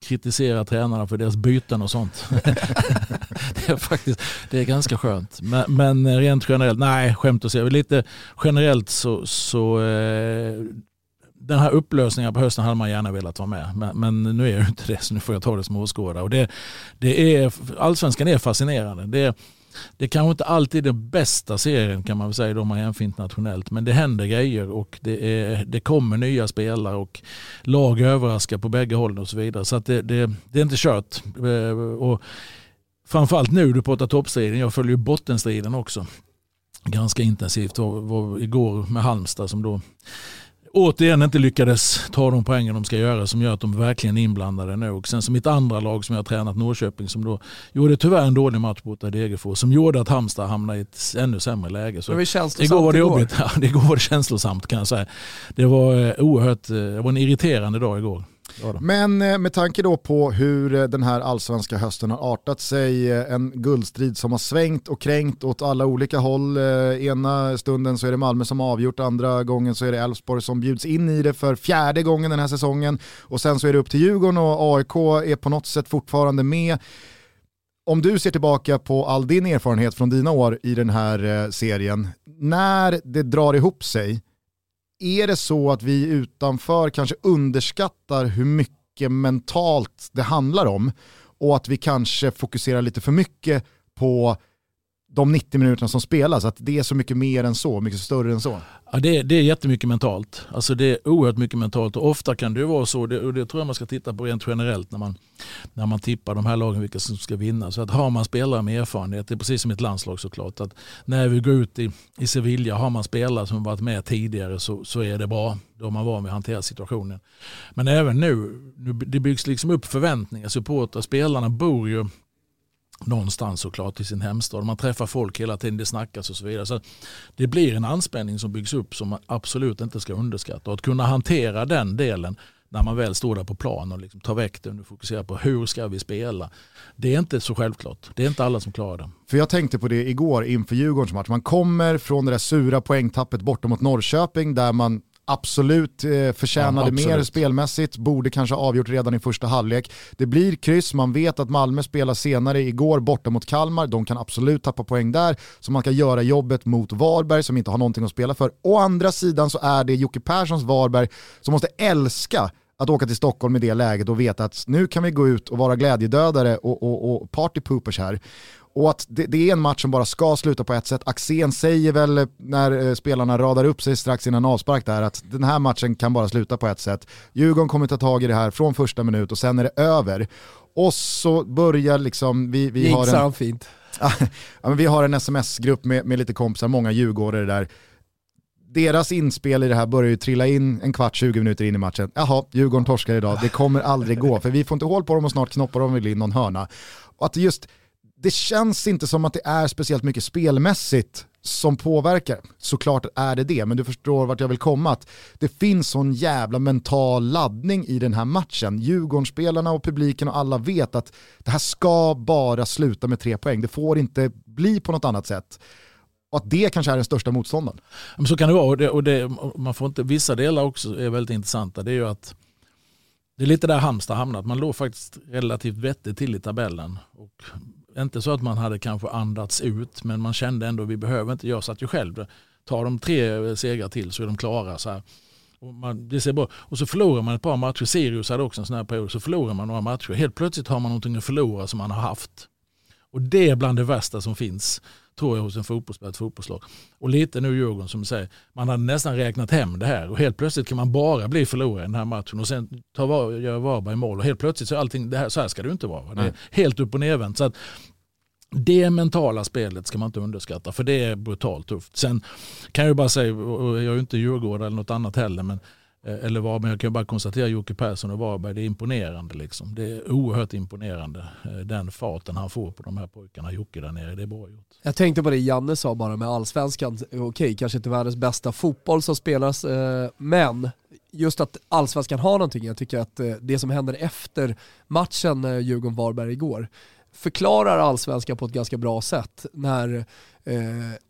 kritisera tränarna för deras byten och sånt. det, är faktiskt, det är ganska skönt. Men, men rent generellt, nej skämt åsido, lite generellt så, så eh, den här upplösningen på hösten hade man gärna velat vara med. Men, men nu är jag inte det så nu får jag ta det som åskådare. det, det är, allsvenskan är fascinerande. Det är, det kanske inte alltid är den bästa serien kan man väl säga om man jämför internationellt. Men det händer grejer och det, är, det kommer nya spelare och lag överraskar på bägge hållen och så vidare. Så det, det, det, är inte kört. Eh, och framförallt nu, du pratar toppstriden, jag följer bottenstriden också ganska intensivt. Var, var igår med Halmstad som då återigen inte lyckades ta de poängen de ska göra som gör att de verkligen är inblandade. Och sen som mitt andra lag som jag har tränat, Norrköping, som då gjorde tyvärr en dålig match mot Degerfors som gjorde att Halmstad hamnade i ett ännu sämre läge. Så var igår var det jobbigt. Ja, igår var det känslosamt kan jag säga. Det var eh, oerhört, eh, det var en irriterande dag igår. Men eh, med tanke då på hur eh, den här allsvenska hösten har artat sig, eh, en guldstrid som har svängt och kränkt åt alla olika håll. Ena stunden så är det Malmö som har avgjort, andra gången så är det Elfsborg som bjuds in i det för fjärde gången den här säsongen. Och sen så är det upp till Djurgården och AIK är på något sätt fortfarande med. Om du ser tillbaka på all din erfarenhet från dina år i den här serien, när det drar ihop sig, är det så att vi utanför kanske underskattar hur mycket mentalt det handlar om och att vi kanske fokuserar lite för mycket på de 90 minuterna som spelas, att det är så mycket mer än så, mycket större än så? Ja, det, är, det är jättemycket mentalt. Alltså det är oerhört mycket mentalt och ofta kan det vara så, det, och det tror jag man ska titta på rent generellt när man, när man tippar de här lagen vilka som ska vinna. Så att har man spelare med erfarenhet, det är precis som ett landslag såklart, att när vi går ut i, i Sevilla, har man spelare som varit med tidigare så, så är det bra. Då har man varit med att hantera situationen. Men även nu, nu det byggs liksom upp förväntningar, supportrar, spelarna bor ju någonstans såklart i sin hemstad. Man träffar folk hela tiden, det snackas och så vidare. Så det blir en anspänning som byggs upp som man absolut inte ska underskatta. Och att kunna hantera den delen när man väl står där på plan och liksom tar väck den och fokuserar på hur ska vi spela. Det är inte så självklart. Det är inte alla som klarar det. För jag tänkte på det igår inför Djurgårdens match. Man kommer från det där sura poängtappet borta mot Norrköping där man absolut eh, förtjänade ja, absolut. mer spelmässigt, borde kanske avgjort redan i första halvlek. Det blir kryss, man vet att Malmö spelar senare igår borta mot Kalmar, de kan absolut tappa poäng där, så man kan göra jobbet mot Varberg som inte har någonting att spela för. Å andra sidan så är det Jocke Perssons Varberg som måste älska att åka till Stockholm i det läget och veta att nu kan vi gå ut och vara glädjedödare och, och, och partypoopers här. Och att det, det, är en match som bara ska sluta på ett sätt. Axén säger väl när eh, spelarna radar upp sig strax innan avspark där att den här matchen kan bara sluta på ett sätt. Djurgården kommer ta tag i det här från första minut och sen är det över. Och så börjar liksom, vi, vi har en... fint. ja, vi har en sms-grupp med, med lite kompisar, många djurgårdare där deras inspel i det här börjar ju trilla in en kvart, 20 minuter in i matchen. Jaha, Djurgården torskar idag, det kommer aldrig gå, för vi får inte hål på dem och snart knoppar de väl in någon hörna. Och att just det känns inte som att det är speciellt mycket spelmässigt som påverkar. Såklart är det det, men du förstår vart jag vill komma. Att det finns sån jävla mental laddning i den här matchen. Djurgårdsspelarna och publiken och alla vet att det här ska bara sluta med tre poäng. Det får inte bli på något annat sätt. Och att det kanske är den största motståndaren. Men så kan det vara och, det, och det, man får inte, vissa delar också är väldigt intressanta. Det är ju att det är lite där Halmstad hamnat. Man låg faktiskt relativt vettigt till i tabellen. Och inte så att man hade kanske andats ut men man kände ändå att vi behöver inte, jag satt ju själv, tar de tre segrar till så är de klara. Så här. Och, man, det ser bra. och så förlorar man ett par matcher, Sirius hade också en sån här period, så förlorar man några matcher. Helt plötsligt har man någonting att förlora som man har haft. Och det är bland det värsta som finns tror jag hos en fotbollsspelare, ett fotbollslag. Och lite nu Djurgården som säger, man hade nästan räknat hem det här och helt plötsligt kan man bara bli förlorare i den här matchen och sen ta var, göra Varberg mål och helt plötsligt så är allting, det här, så här ska det inte vara. Det är helt upp och nervänt. Så att det mentala spelet ska man inte underskatta för det är brutalt tufft. Sen kan jag bara säga, och jag är ju inte Djurgården eller något annat heller, men eh, eller var, men jag kan bara konstatera Jocke Persson och Varberg, det är imponerande. Liksom. Det är oerhört imponerande. Eh, den farten han får på de här pojkarna, Jocke där nere, det är bra gjort. Jag tänkte på det Janne sa bara med allsvenskan, okej kanske inte världens bästa fotboll som spelas, eh, men just att allsvenskan har någonting, jag tycker att det som händer efter matchen Djurgården-Varberg igår, förklarar allsvenskan på ett ganska bra sätt när eh,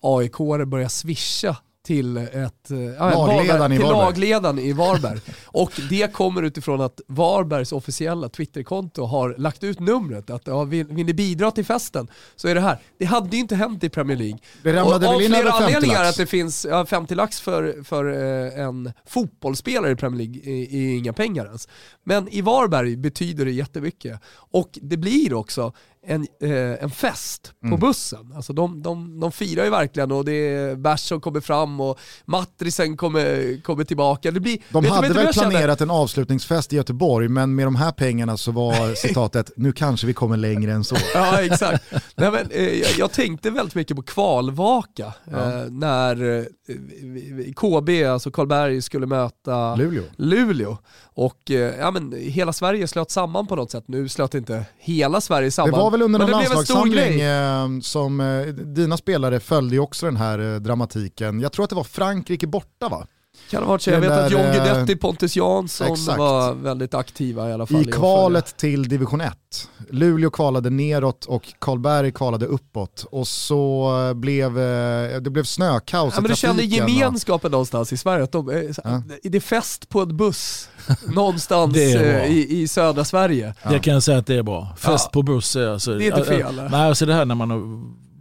AIK börjar swisha till, ett, eh, ja, lagledaren, till lagledaren i Varberg. och det kommer utifrån att Varbergs officiella Twitterkonto har lagt ut numret, att ja, vill, vill ni bidra till festen så är det här. Det hade ju inte hänt i Premier League. Det ramlade och, in flera anledningar att det finns ja, 50 lax för, för eh, en fotbollsspelare i Premier League är inga pengar ens. Men i Varberg betyder det jättemycket. Och det blir också en, eh, en fest på mm. bussen. Alltså de, de, de firar ju verkligen och det är bärs som kommer fram och matrisen kommer, kommer tillbaka. Det blir, de hade väl planerat en avslutningsfest i Göteborg men med de här pengarna så var citatet “nu kanske vi kommer längre än så”. ja exakt. Nej, men, eh, jag, jag, tänkte väldigt mycket på kvalvaka ja. eh, när eh, KB, alltså Karlberg, skulle möta Luleå. Luleå. Och eh, ja, men, hela Sverige slöt samman på något sätt. Nu slöt inte hela Sverige samman. Väl under någon landslagssamling eh, som eh, dina spelare följde också den här dramatiken. Jag tror att det var Frankrike borta va? Kan ha varit så. Jag vet att John Guidetti, Pontus Jansson exakt. var väldigt aktiva i alla fall. I kvalet till division 1. Luleå kvalade neråt och Karlberg kvalade uppåt. Och så blev eh, det blev snökaos ja, men Du kände gemenskapen och... någonstans i Sverige. Att de, ja. Det är fest på en buss någonstans eh, i, i södra Sverige. Ja. Det kan jag säga att det är bra. Fest ja. på buss alltså... Det är inte fel. Nej, alltså det här när man har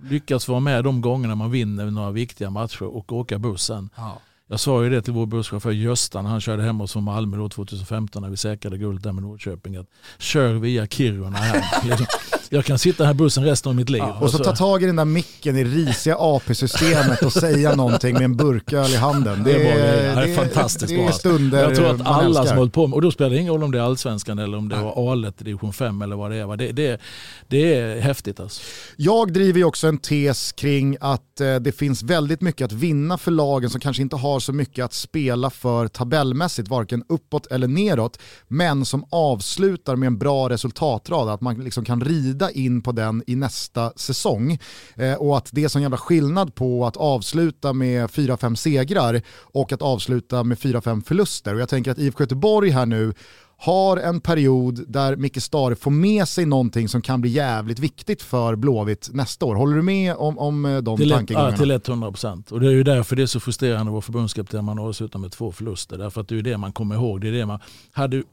lyckats vara med de gångerna man vinner några viktiga matcher och åka bussen. Ja. Jag sa ju det till vår busschaufför Gösta när han körde hem oss från Malmö då 2015 när vi säkrade guldet där med Norrköping. Att kör via Kiruna hem. Liksom jag kan sitta här i bussen resten av mitt liv. Ja, och så ta tag i den där micken i risiga AP-systemet och säga någonting med en burköl i handen. Det, det, är, det är, fantastiskt det är stunder Jag tror att alla som hållit på med, och då spelar det ingen roll om det är allsvenskan eller om det var Alet i division 5 eller vad det är. Det, det, det är häftigt alltså. Jag driver ju också en tes kring att eh, det finns väldigt mycket att vinna för lagen som kanske inte har så mycket att spela för tabellmässigt, varken uppåt eller neråt, men som avslutar med en bra resultatrad, att man liksom kan rida in på den i nästa säsong. Eh, och att det är sån jävla skillnad på att avsluta med 4-5 segrar och att avsluta med 4-5 förluster. Och jag tänker att IFK Göteborg här nu har en period där Micke Stare får med sig någonting som kan bli jävligt viktigt för Blåvitt nästa år. Håller du med om, om eh, de till tankegångarna? Ja, till 100%. Och det är ju därför det är så frustrerande att vara förbundskapten man avslutar med två förluster. Därför att det är det man kommer ihåg. Det är det man, hade,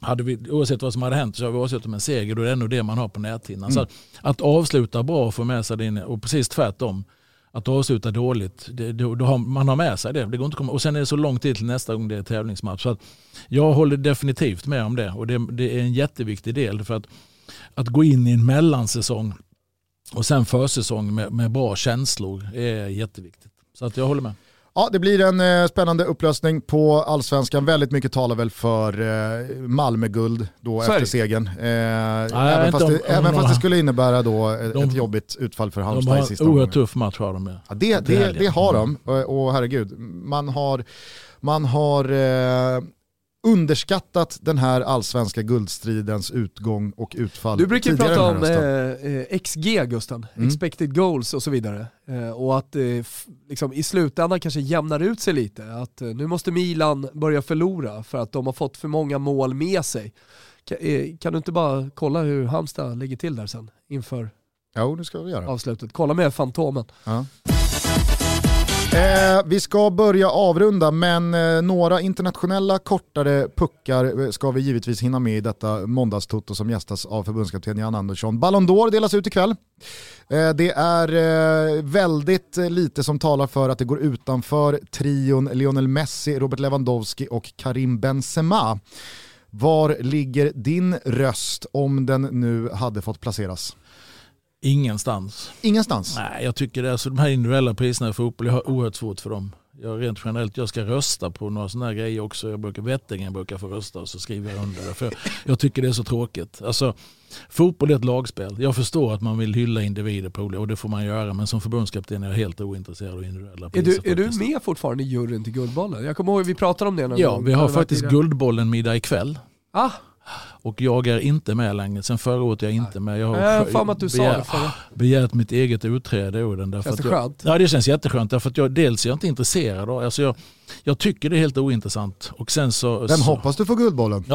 hade vi, oavsett vad som hade hänt så har vi med en seger. Då är det ändå det man har på näthinnan. Mm. Så att, att, avsluta bra och få med sig det in, och precis tvärtom. Att avsluta dåligt, det, då, då har, man har med sig det. det går inte komma, och sen är det så lång tid till nästa gång det är tävlingsmatch. Så att jag håller definitivt med om det. Och det, det är en jätteviktig del. För att, att gå in i en mellansäsong och sen försäsong med, med bra känslor är jätteviktigt. Så att jag håller med. Ja, det blir en eh, spännande upplösning på allsvenskan. Väldigt mycket talar väl för eh, Malmö-guld då Sorry. efter segern. Eh, Nej, även fast, det, om, även fast det skulle innebära då ett, de, ett jobbigt utfall för Halmstad i sista De har en oerhört tuff match har de ja, det, det, det, har de, och, och herregud, man har, man har eh, underskattat den här allsvenska guldstridens utgång och utfall Du brukar prata om eh, eh XG Gusten, mm. expected goals och så vidare. Eh, och att eh, liksom, i slutändan kanske jämnar ut sig lite. Att eh, nu måste Milan börja förlora för att de har fått för många mål med sig. Kan, eh, kan du inte bara kolla hur Halmstad ligger till där sen inför jo, det ska vi göra. avslutet? Kolla med Fantomen. Ja. Eh, vi ska börja avrunda, men eh, några internationella kortare puckar eh, ska vi givetvis hinna med i detta måndagstoto som gästas av förbundskapten Jan Andersson. Ballon d'Or delas ut ikväll. Eh, det är eh, väldigt lite som talar för att det går utanför trion Lionel Messi, Robert Lewandowski och Karim Benzema. Var ligger din röst om den nu hade fått placeras? Ingenstans. Ingenstans? Nej, jag tycker det. är Alltså, de här individuella priserna i fotboll, jag har oerhört svårt för dem. Jag rent generellt, jag ska rösta på några sådana här grejer också. Jag brukar, Vettingen brukar få rösta och så skriver jag under det. För jag tycker det är så tråkigt. Alltså, fotboll är ett lagspel. Jag förstår att man vill hylla individer på och det får man göra. Men som förbundskapten är jag helt ointresserad av individuella priser. Är du, är du med fortfarande i juryn till Guldbollen? Jag kommer ihåg vi pratade om det någon Ja, gång. vi har faktiskt Guldbollen-middag ikväll. Ah, och jag är inte med längre. Sen förra året är jag inte med. Jag har jag att du begär, sa det förra. begärt mitt eget utträde ur den. Känns det skönt? Ja det känns jätteskönt. Därför att jag, dels är jag inte intresserad. Alltså jag, jag tycker det är helt ointressant. Och sen så, Vem så... hoppas du får Guldbollen?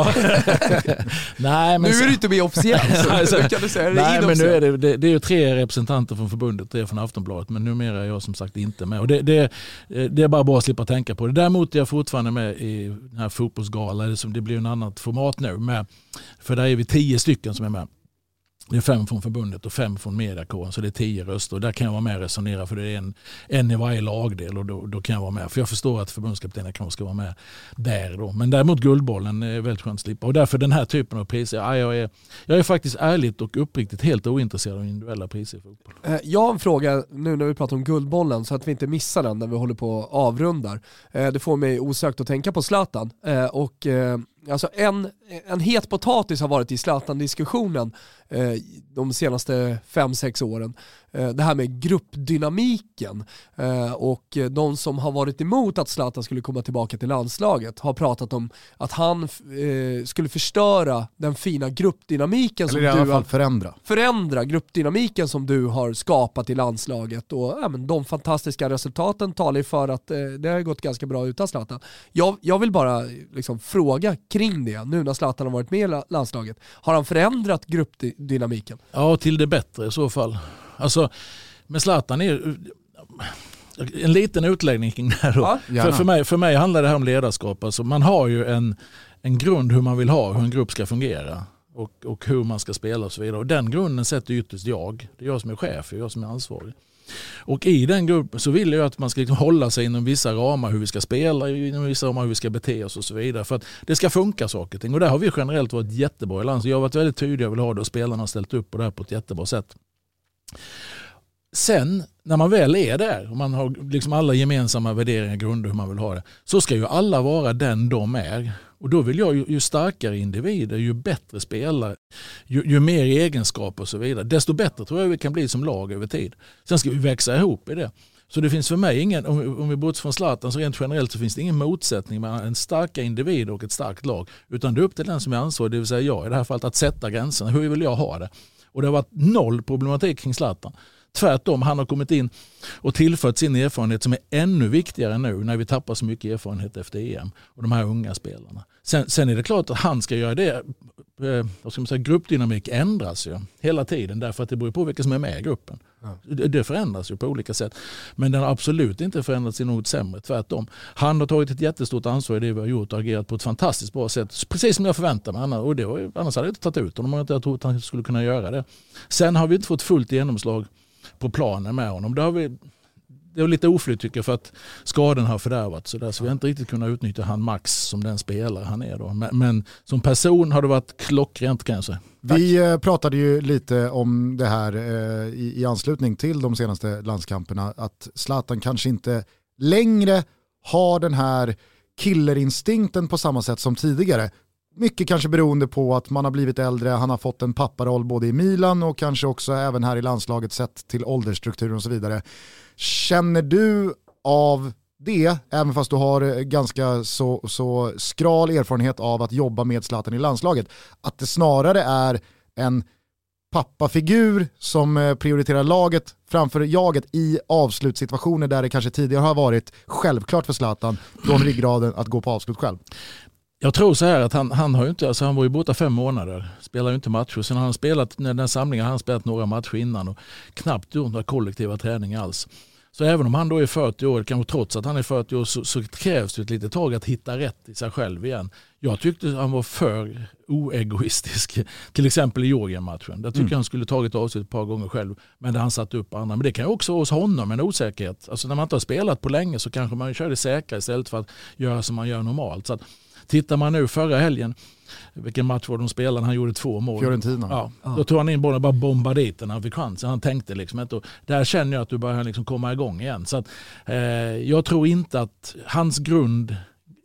nej, men nu är du inte med officiellt. alltså, kan du säga. nej, men nu är det, det, det, är ju tre representanter från förbundet, tre från Aftonbladet. Men numera är jag som sagt inte med. Och det, det, det är bara bra att slippa tänka på det. Däremot är jag fortfarande med i den här fotbollsgalan. Det blir en annat format nu. Med, för där är vi tio stycken som är med. Det är fem från förbundet och fem från mediakåren så det är tio röster. Och där kan jag vara med och resonera för det är en, en i varje lagdel och då, då kan jag vara med. För jag förstår att förbundskaptenen kanske ska vara med där då. Men däremot Guldbollen är väldigt skönt att slippa. Och därför den här typen av priser, ja, jag, är, jag är faktiskt ärligt och uppriktigt helt ointresserad av individuella priser i fotboll. Eh, jag har en fråga nu när vi pratar om Guldbollen så att vi inte missar den när vi håller på och avrundar. Eh, det får mig osökt att tänka på Zlatan. Eh, och alltså en, en het potatis har varit i Zlatan-diskussionen eh, de senaste 5-6 åren. Eh, det här med gruppdynamiken eh, och de som har varit emot att Zlatan skulle komma tillbaka till landslaget har pratat om att han skulle förstöra den fina gruppdynamiken Eller som i alla fall förändra. förändra gruppdynamiken som du har skapat i landslaget och ja, men de fantastiska resultaten talar ju för att det har gått ganska bra utan Zlatan. Jag, jag vill bara liksom fråga kring det nu när Zlatan har varit med i landslaget. Har han förändrat gruppdynamiken? Ja, till det bättre i så fall. Alltså, med Zlatan är en liten utläggning kring det här. Ja, för, för, mig, för mig handlar det här om ledarskap. Alltså man har ju en, en grund hur man vill ha, hur en grupp ska fungera och, och hur man ska spela och så vidare. Och den grunden sätter ytterst jag. Det är jag som är chef, det är jag som är ansvarig. Och i den gruppen så vill jag att man ska liksom hålla sig inom vissa ramar hur vi ska spela, inom vissa ramar hur vi ska bete oss och så vidare. För att det ska funka saker och ting. Och där har vi generellt varit jättebra i land. Så jag har varit väldigt tydlig, jag vill ha det och spelarna har ställt upp på det här på ett jättebra sätt. Sen när man väl är där och man har liksom alla gemensamma värderingar och grunder hur man vill ha det så ska ju alla vara den de är. Och då vill jag ju, ju starkare individer, ju bättre spelare, ju, ju, mer egenskaper och så vidare, desto bättre tror jag vi kan bli som lag över tid. Sen ska vi växa ihop i det. Så det finns för mig ingen, om vi bortser från Zlatan, så rent generellt så finns det ingen motsättning mellan en starka individ och ett starkt lag. Utan det är upp till den som är ansvarig, det vill säga jag i det här fallet, att sätta gränserna. Hur vill jag ha det? Och det har varit noll problematik kring Zlatan. Tvärtom, han har kommit in och tillfört sin erfarenhet som är ännu viktigare nu när vi tappar så mycket erfarenhet efter EM och de här unga spelarna. Sen, sen är det klart att han ska göra det. Eh, ska man säga, gruppdynamik ändras ju hela tiden därför att det beror på vilka som är med i gruppen. Ja. Det, förändras ju på olika sätt. Men den har absolut inte förändrats i något sämre, tvärtom. Han har tagit ett jättestort ansvar i det vi har gjort och agerat på ett fantastiskt bra sätt. Precis som jag förväntade mig. Och det var, annars hade jag inte tagit ut honom om jag inte trott att han skulle kunna göra det. Sen har vi inte fått fullt genomslag på planen med honom. Det, har vi, det är lite oflyt tycker jag för att skadan har fördärvat så, där, så vi har inte riktigt kunnat utnyttja han max som den spelare han är. Då. Men, men som person har det varit klockrent kan jag säga. Vi eh, pratade ju lite om det här eh, i, i anslutning till de senaste landskamperna att Zlatan kanske inte längre har den här killerinstinkten på samma sätt som tidigare. Mycket kanske beroende på att man har blivit äldre, han har fått en papparoll både i Milan och kanske också även här i landslaget sett till åldersstrukturen och så vidare. Känner du av det, även fast du har ganska så, så skral erfarenhet av att jobba med Zlatan i landslaget, att det snarare är en pappafigur som eh, prioriterar laget framför jaget i avslutssituationer där det kanske tidigare har varit självklart för Zlatan från ryggraden att gå på avslut själv. Jag tror så här att han, han har ju inte, alltså han var ju borta fem månader, spelar ju inte matcher. Sen har han spelat, när den samlingen har han spelat några matcher innan och knappt gjort några kollektiva träningar alls. Så även om han då är 40 år, kanske trots att han är 40 år, så, så, krävs det ett litet tag att hitta rätt i sig själv igen. Jag tyckte han var för oegoistisk, till exempel i Georgien-matchen. Där tycker mm. han skulle tagit av sig ett par gånger själv, men där han satt upp andra. Men det kan också vara hos honom en osäkerhet. Alltså när man inte har spelat på länge så kanske man kör det säkra istället för att göra som man gör normalt. Så att, tittar man nu förra helgen, vilken match var de spelade, han gjorde två mål. Fiorentina. Ja, Då tog han in bollen och bara bombade dit den, han fick chansen. Han tänkte liksom inte. Där känner jag att du börjar liksom komma igång igen. Så att, eh, jag tror inte att hans grund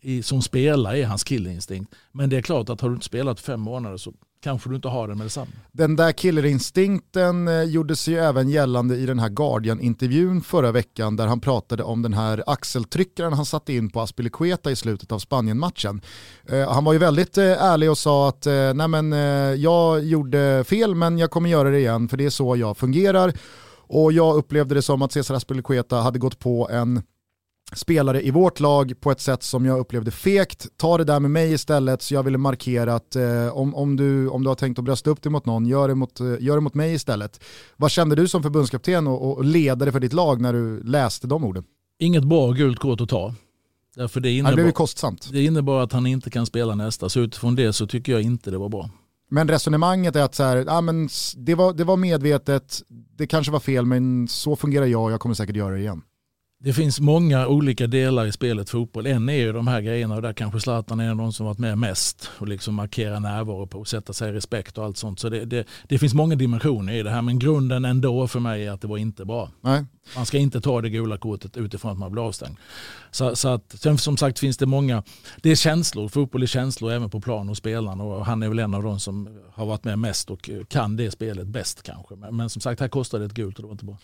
i, som spelare är hans killinstinkt. Men det är klart att har du inte spelat fem månader så kanske du inte har den med detsamma. Den där killerinstinkten eh, gjorde sig ju även gällande i den här Guardian-intervjun förra veckan där han pratade om den här axeltryckaren han satte in på Aspilicueta i slutet av Spanien-matchen. Eh, han var ju väldigt eh, ärlig och sa att eh, Nej, men, eh, jag gjorde fel men jag kommer göra det igen för det är så jag fungerar. Och jag upplevde det som att Cesar Aspilicueta hade gått på en spelare i vårt lag på ett sätt som jag upplevde fekt. Ta det där med mig istället så jag ville markera att eh, om, om, du, om du har tänkt att brösta upp dig mot någon, gör det mot, eh, gör det mot mig istället. Vad kände du som förbundskapten och, och ledare för ditt lag när du läste de orden? Inget bra gult kort att ta. Därför det, innebar, det blev kostsamt. Det innebar att han inte kan spela nästa, så utifrån det så tycker jag inte det var bra. Men resonemanget är att så här, ja, men det, var, det var medvetet, det kanske var fel men så fungerar jag och jag kommer säkert göra det igen. Det finns många olika delar i spelet fotboll. En är ju de här grejerna och där kanske Zlatan är någon som varit med mest och liksom markera närvaro på och sätta sig i respekt och allt sånt. Så det, det, det, finns många dimensioner i det här men grunden ändå för mig är att det var inte bra. Nej. Man ska inte ta det gula kortet utifrån att man blir avstängd. Så, så att, sen som sagt finns det många, det är känslor, fotboll är känslor även på plan och spelarna och han är väl en av de som har varit med mest och kan det spelet bäst kanske. Men, men som sagt här kostar det ett gult och det var inte bra.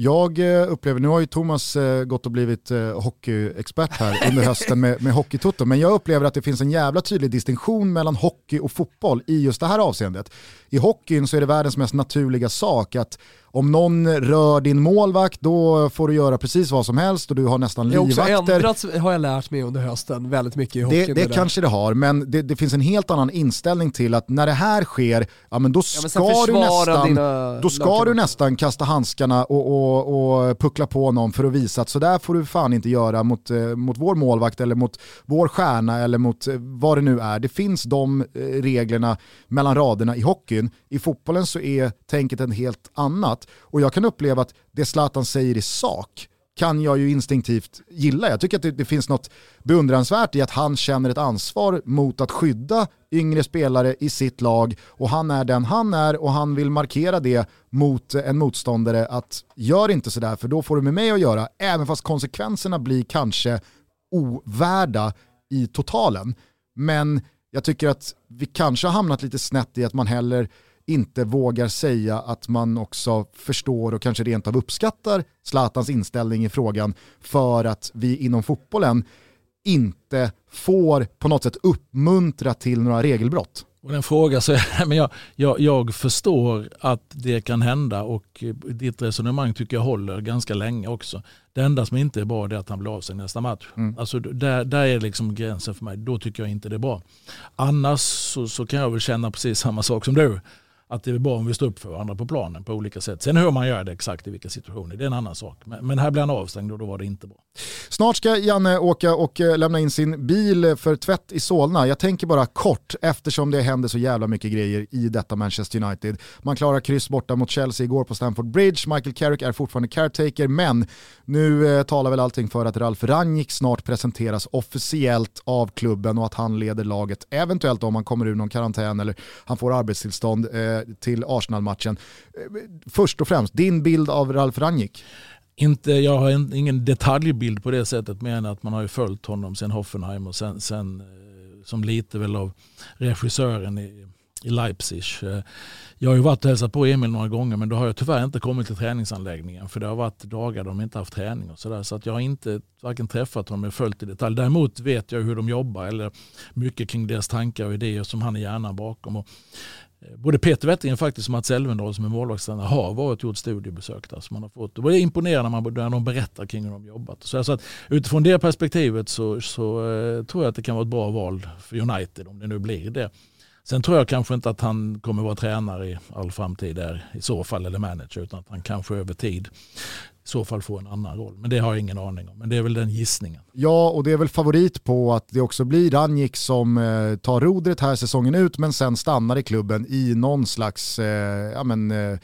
Jag eh, upplever, nu har ju Thomas eh, gått och blivit eh, hockeyexpert här under hösten med, med Hockeytoto, men jag upplever att det finns en jävla tydlig distinktion mellan hockey och fotboll i just det här avseendet. I hockeyn så är det världens mest naturliga sak att om någon rör din målvakt då får du göra precis vad som helst och du har nästan livvakter. Det har också ändrats har jag lärt mig under hösten väldigt mycket i hockeyn. Det, det, det kanske det har, men det, det, finns en helt annan inställning till att när det här sker, ja men då ska, ja, men du, nästan, då ska du nästan kasta handskarna och, och, och, puckla på någon för att visa att sådär får du fan inte göra mot, eh, mot vår målvakt eller mot vår stjärna eller mot eh, vad det nu är. Det finns de eh, reglerna mellan raderna i hockeyn. I fotbollen så är tänket en helt annat. Och jag kan uppleva att det Zlatan säger i sak kan jag ju instinktivt gilla. Jag tycker att det, det, finns något beundransvärt i att han känner ett ansvar mot att skydda yngre spelare i sitt lag och han är den han är och han vill markera det mot en motståndare att gör inte sådär för då får du med mig att göra även fast konsekvenserna blir kanske ovärda i totalen. Men jag tycker att vi kanske har hamnat lite snett i att man heller inte vågar säga att man också förstår och kanske rent av uppskattar Zlatans inställning i frågan för att vi inom fotbollen inte får på något sätt uppmuntra till några regelbrott. Och den fråga så men jag, jag, jag, förstår att det kan hända och ditt resonemang tycker jag håller ganska länge också. Det enda som inte är bra är att han blir av sig nästa match. Mm. Alltså, där, där är liksom gränsen för mig. Då tycker jag inte det är bra. Annars så, så kan jag väl känna precis samma sak som du att det är bra om vi står upp för varandra på planen på olika sätt. Sen hur man gör det exakt i vilka situationer, det är en annan sak. Men, men här blir han avstängd och då var det inte bra. Snart ska Janne åka och eh, lämna in sin bil eh, för tvätt i Solna. Jag tänker bara kort, eftersom det händer så jävla mycket grejer i detta Manchester United. Man klarar kryss borta mot Chelsea igår på Stamford Bridge. Michael Carrick är fortfarande caretaker, men nu eh, talar väl allting för att Ralf Rangnick snart presenteras officiellt av klubben och att han leder laget, eventuellt om han kommer ur någon karantän eller han får arbetstillstånd eh, till Arsenal-matchen. Eh, först och främst, din bild av Ralf Rangnick? Inte, jag har ingen detaljbild på det sättet men att man har ju följt honom sen Hoffenheim och sen, sen eh, som lite väl av regissören i, i Leipzig. Eh, jag har ju varit och hälsat på Emil några gånger men då har jag tyvärr inte kommit till träningsanläggningen för det har varit dagar då de inte haft träning och sådär. Så att jag har inte varken träffat honom eller följt i detalj. Däremot vet jag hur de jobbar eller mycket kring deras tankar och idéer som han är hjärnan bakom. Och Eh, både Peter Wettergren faktiskt och Mats Elvendal som är målvaktstränare har varit och gjort studiebesök där. Så man har fått, det var imponerande när, man, när de berättar kring hur de jobbat. Så, så att utifrån det perspektivet så, så eh, tror jag att det kan vara ett bra val för United om det nu blir det. Sen tror jag kanske inte att han kommer vara tränare i all framtid där i så fall eller manager utan att han kanske över tid så fall få en annan roll. Men det har jag ingen aning om. Men det är väl den gissningen. Ja, och det är väl favorit på att det också blir Ranjik som eh, tar rodret här säsongen ut men sen stannar i klubben i någon slags eh, ja, men, eh,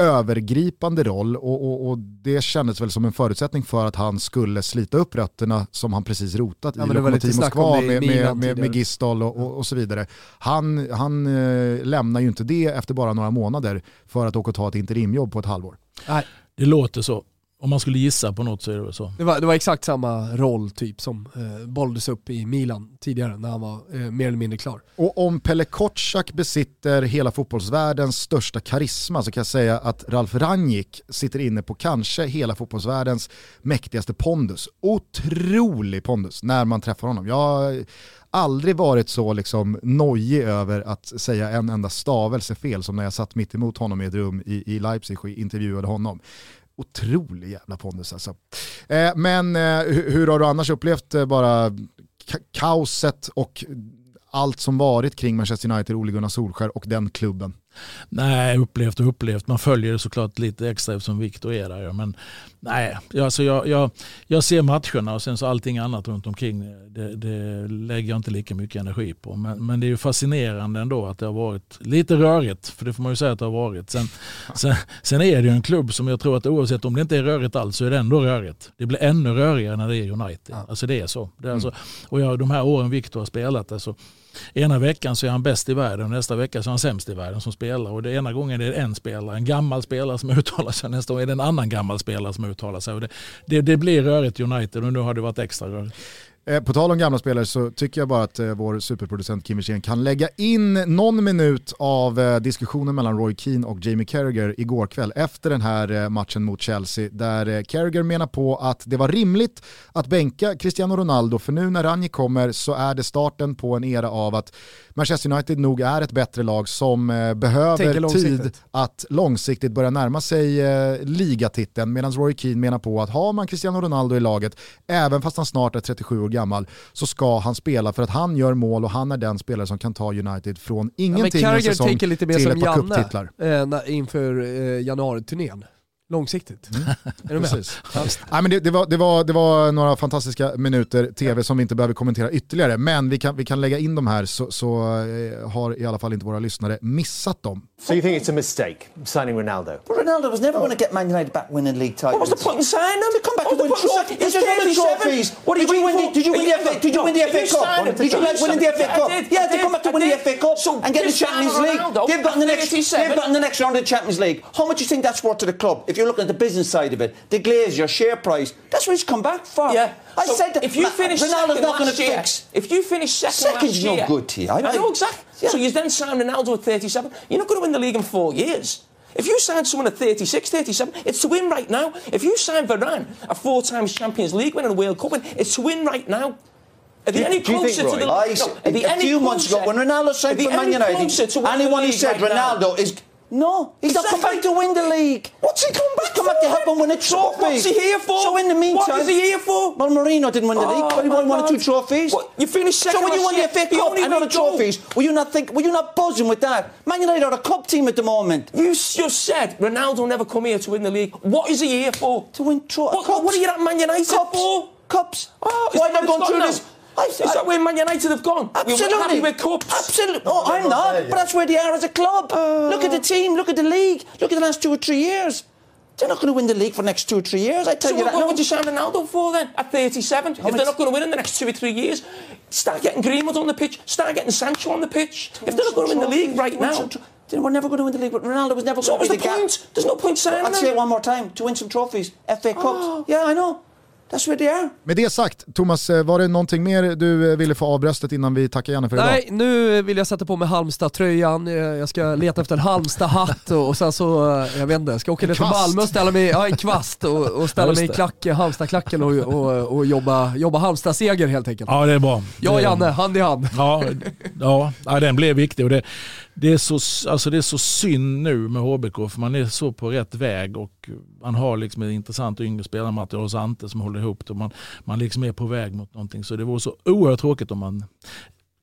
övergripande roll och, och, och, det kändes väl som en förutsättning för att han skulle slita upp rötterna som han precis rotat ja, i Lokomotiv Moskva med, med, med, med Gistol och, och, och, så vidare. Han, han eh, lämnar ju inte det efter bara några månader för att åka och ta ett interimjobb på ett halvår. Nej, det låter så. Om man skulle gissa på något så är det väl så. Det var, det var exakt samma roll typ som eh, bollades upp i Milan tidigare när han var eh, mer eller mindre klar. Och om Pelle Kotschack besitter hela fotbollsvärldens största karisma så kan jag säga att Ralf Rangnick sitter inne på kanske hela fotbollsvärldens mäktigaste pondus. Otrolig pondus när man träffar honom. Jag har aldrig varit så liksom nojig över att säga en enda stavelse fel som när jag satt mitt emot honom i ett rum i, i Leipzig och intervjuade honom otrolig jävla pondus alltså. Eh, men eh, hur, hur, har du annars upplevt eh, bara kaoset och allt som varit kring Manchester United, Ole Gunnar Solskär och den klubben? Nej, upplevt och upplevt. Man följer det såklart lite extra eftersom Viktor är där. Men nej, alltså jag, jag, jag ser matcherna och sen så allting annat runt omkring det, det lägger jag inte lika mycket energi på. Men, men det är ju fascinerande ändå att det har varit lite rörigt, för det får man ju säga att det har varit. Sen, sen, sen är det ju en klubb som jag tror att oavsett om det inte är rörigt alls så är det ändå rörigt. Det blir ännu rörigare när det är United. Alltså det är så. Det är alltså, mm. och jag, de här åren Viktor har spelat, alltså, ena veckan så är han bäst i världen och nästa vecka så är han sämst i världen som spelare. Och det ena gången är det en spelare, en gammal spelare som uttalar sig, nästa gång är det en annan gammal spelare som uttalar sig. Och det, det, det blir rörigt United och nu har det varit extra rörigt. Eh, på tal om gamla spelare så tycker jag bara att eh, vår superproducent Kim Wirsén kan lägga in någon minut av eh, diskussionen mellan Roy Keane och Jamie Carragher igår kväll efter den här eh, matchen mot Chelsea där eh, Carragher menar på att det var rimligt att bänka Cristiano Ronaldo för nu när Ranji kommer så är det starten på en era av att Manchester United nog är ett bättre lag som behöver tid att långsiktigt börja närma sig ligatiteln medan Roy Keane menar på att har man Cristiano Ronaldo i laget, även fast han snart är 37 år gammal så ska han spela för att han gör mål och han är den spelare som kan ta United från ingenting ja, en säsong till ett par cuptitlar. Eh, inför eh, januari-turnén långsiktigt. Mm. Är du med? Nej, men det, det, var, det, var, det var några fantastiska minuter tv som vi inte behöver kommentera ytterligare, men vi kan, vi kan lägga in dem här så, så uh, har i alla fall inte våra lyssnare missat dem. So you think it's a mistake signing Ronaldo? But Ronaldo was never going to get Man United back winning league titles. What was the point in signing him? Come back and win trophies. He's won trophies. What did, you win? The, did you win the FA? Did you win the FA Cup? Did you like winning the FA Cup? Yeah, they come back to winning the FA Cup and get the Champions League. They've gotten the next. They've gotten the next round of the Champions League. How much do you think that's worth to the club? If you're looking at the business side of it, the glaze, your share price, that's what he's come back for. Yeah. I so said that if you finish Ronaldo's not going to fix. If you finish second Second's no good to you. I, I know exactly. Yeah. So you then sign Ronaldo at 37. You're not going to win the league in four years. If you sign someone at 36, 37, it's to win right now. If you sign Varane, a four times Champions League winner and World Cup winner, it's to win right now. Are they any closer think, to the I, no, A few months ago, when Ronaldo signed for Man United, anyone who said right Ronaldo now? is no, he's not come back to win the league. What's he come back he's come back to help him win a trophy. What's he here for? So in the meantime, what is he here for? Well, Marino didn't win the league, oh, but he won one or two trophies. What? You finished second. So when you won the FA Cup and other trophies, were you not think? Were you not buzzing with that? Man United are a cup team at the moment. You just said Ronaldo never come here to win the league. What is he here for? To win trophies. What, what, are you at Man United cups. for? Cups. Oh, Why not going through this? I, is that where Man United have gone? Absolutely. We're happy with cups. Absolutely. Oh, I'm not, but that's where they are as a club. Uh, look at the team. Look at the league. Look at the last two or three years. They're not going to win the league for the next two or three years. I tell so you what, that. What would you sign Ronaldo for then? At 37, How if they're not going to win in the next two or three years, start getting Greenwood on the pitch. Start getting Sancho on the pitch. if they're not going to win the league right now. We're never going to win the league, but Ronaldo was never so going to win the, the point? Gap. There's no point signing I'll say it one more time. To win some trophies. FA Cups. Oh. Yeah, I know. That's where they are. Med det sagt, Thomas, eh, var det någonting mer du eh, ville få av bröstet innan vi tackar Janne för idag? Nej, nu vill jag sätta på mig Halmstad-tröjan, eh, jag ska leta efter en Halmstad-hatt och, sen så, jag vet inte, ska åka ner till Malmö och ställa mig, ja en kvast och, och ställa mig i klack, Halmstad-klacken och, och, och jobba, jobba Halmstad-seger helt enkelt. Ja det är bra. Jag och Janne, hand i hand. Ja, ja, ja den blev viktig. Och det, det, är så, alltså det är så synd nu med HBK för man är så på rätt väg och man har liksom ett intressant yngre spelarmaterial hos Ante som håller ihop det. Man, man liksom är på väg mot någonting. Så det vore så oerhört tråkigt om man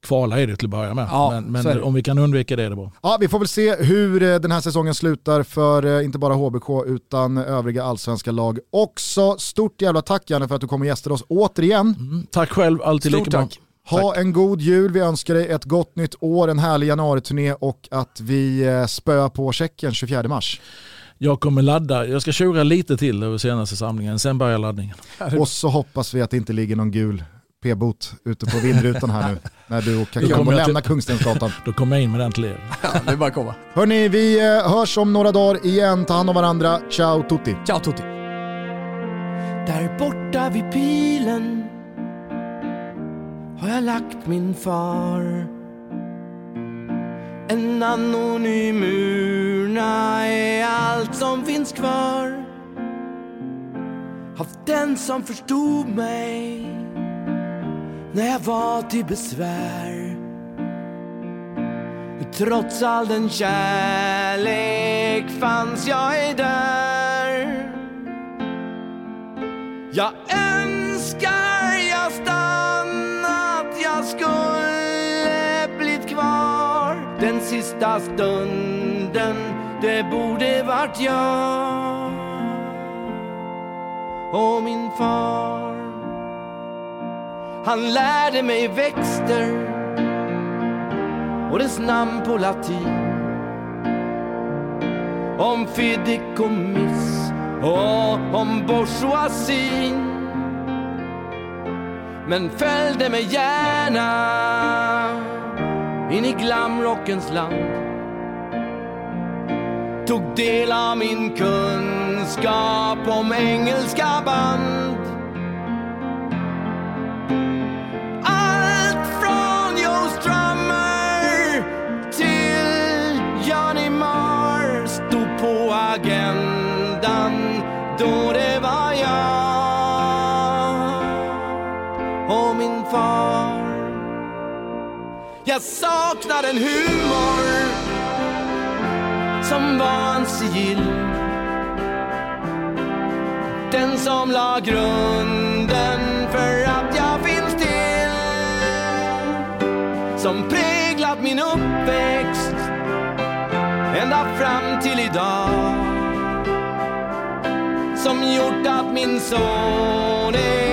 kvala är det till att börja med. Ja, men, men om vi kan undvika det är det bra. Ja, vi får väl se hur eh, den här säsongen slutar för eh, inte bara HBK utan övriga allsvenska lag också. Stort jävla tack Janne för att du kom och gästade oss återigen. Mm, tack själv, alltid Stort lika tack. Ha en god jul, vi önskar dig ett gott nytt år, en härlig januariturné och att vi eh, spöar på Tjeckien 24 mars. Jag kommer ladda, jag ska tjura lite till över senaste samlingen, sen börjar laddningen. Och så hoppas vi att det inte ligger någon gul p-bot ute på vindrutan här nu när du och Kakambo lämnar Kungstensgatan. Då kommer jag in med den till er. Ja, det är bara att komma. Hörni, vi eh, hörs om några dagar igen. Ta hand om varandra. Ciao tutti. Ciao tutti. Där borta vid pilen har jag lagt min far. En anonym urna är allt som finns kvar av den som förstod mig när jag var till besvär. Trots all den kärlek fanns jag är där. Jag önskar sista stunden, det borde vart jag och min far. Han lärde mig växter och dess namn på latin. Om fideikommiss och om bourgeoisin. Men följde mig gärna in i glamrockens land. Tog del av min kunskap om engelska band. Jag saknar en humor som var en sigill. Den som la grunden för att jag finns till. Som präglat min uppväxt ända fram till idag som gjort att min son är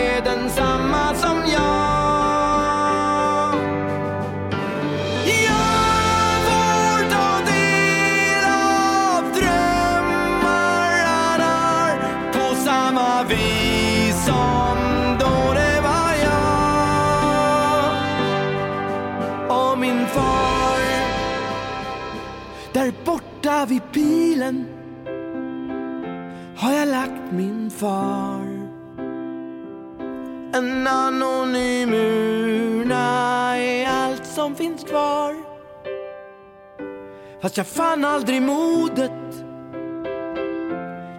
borta vid pilen har jag lagt min far. En anonym urna är allt som finns kvar. Fast jag fann aldrig modet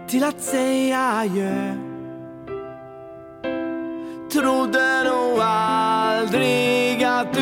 till att säga adjö. Trodde nog aldrig att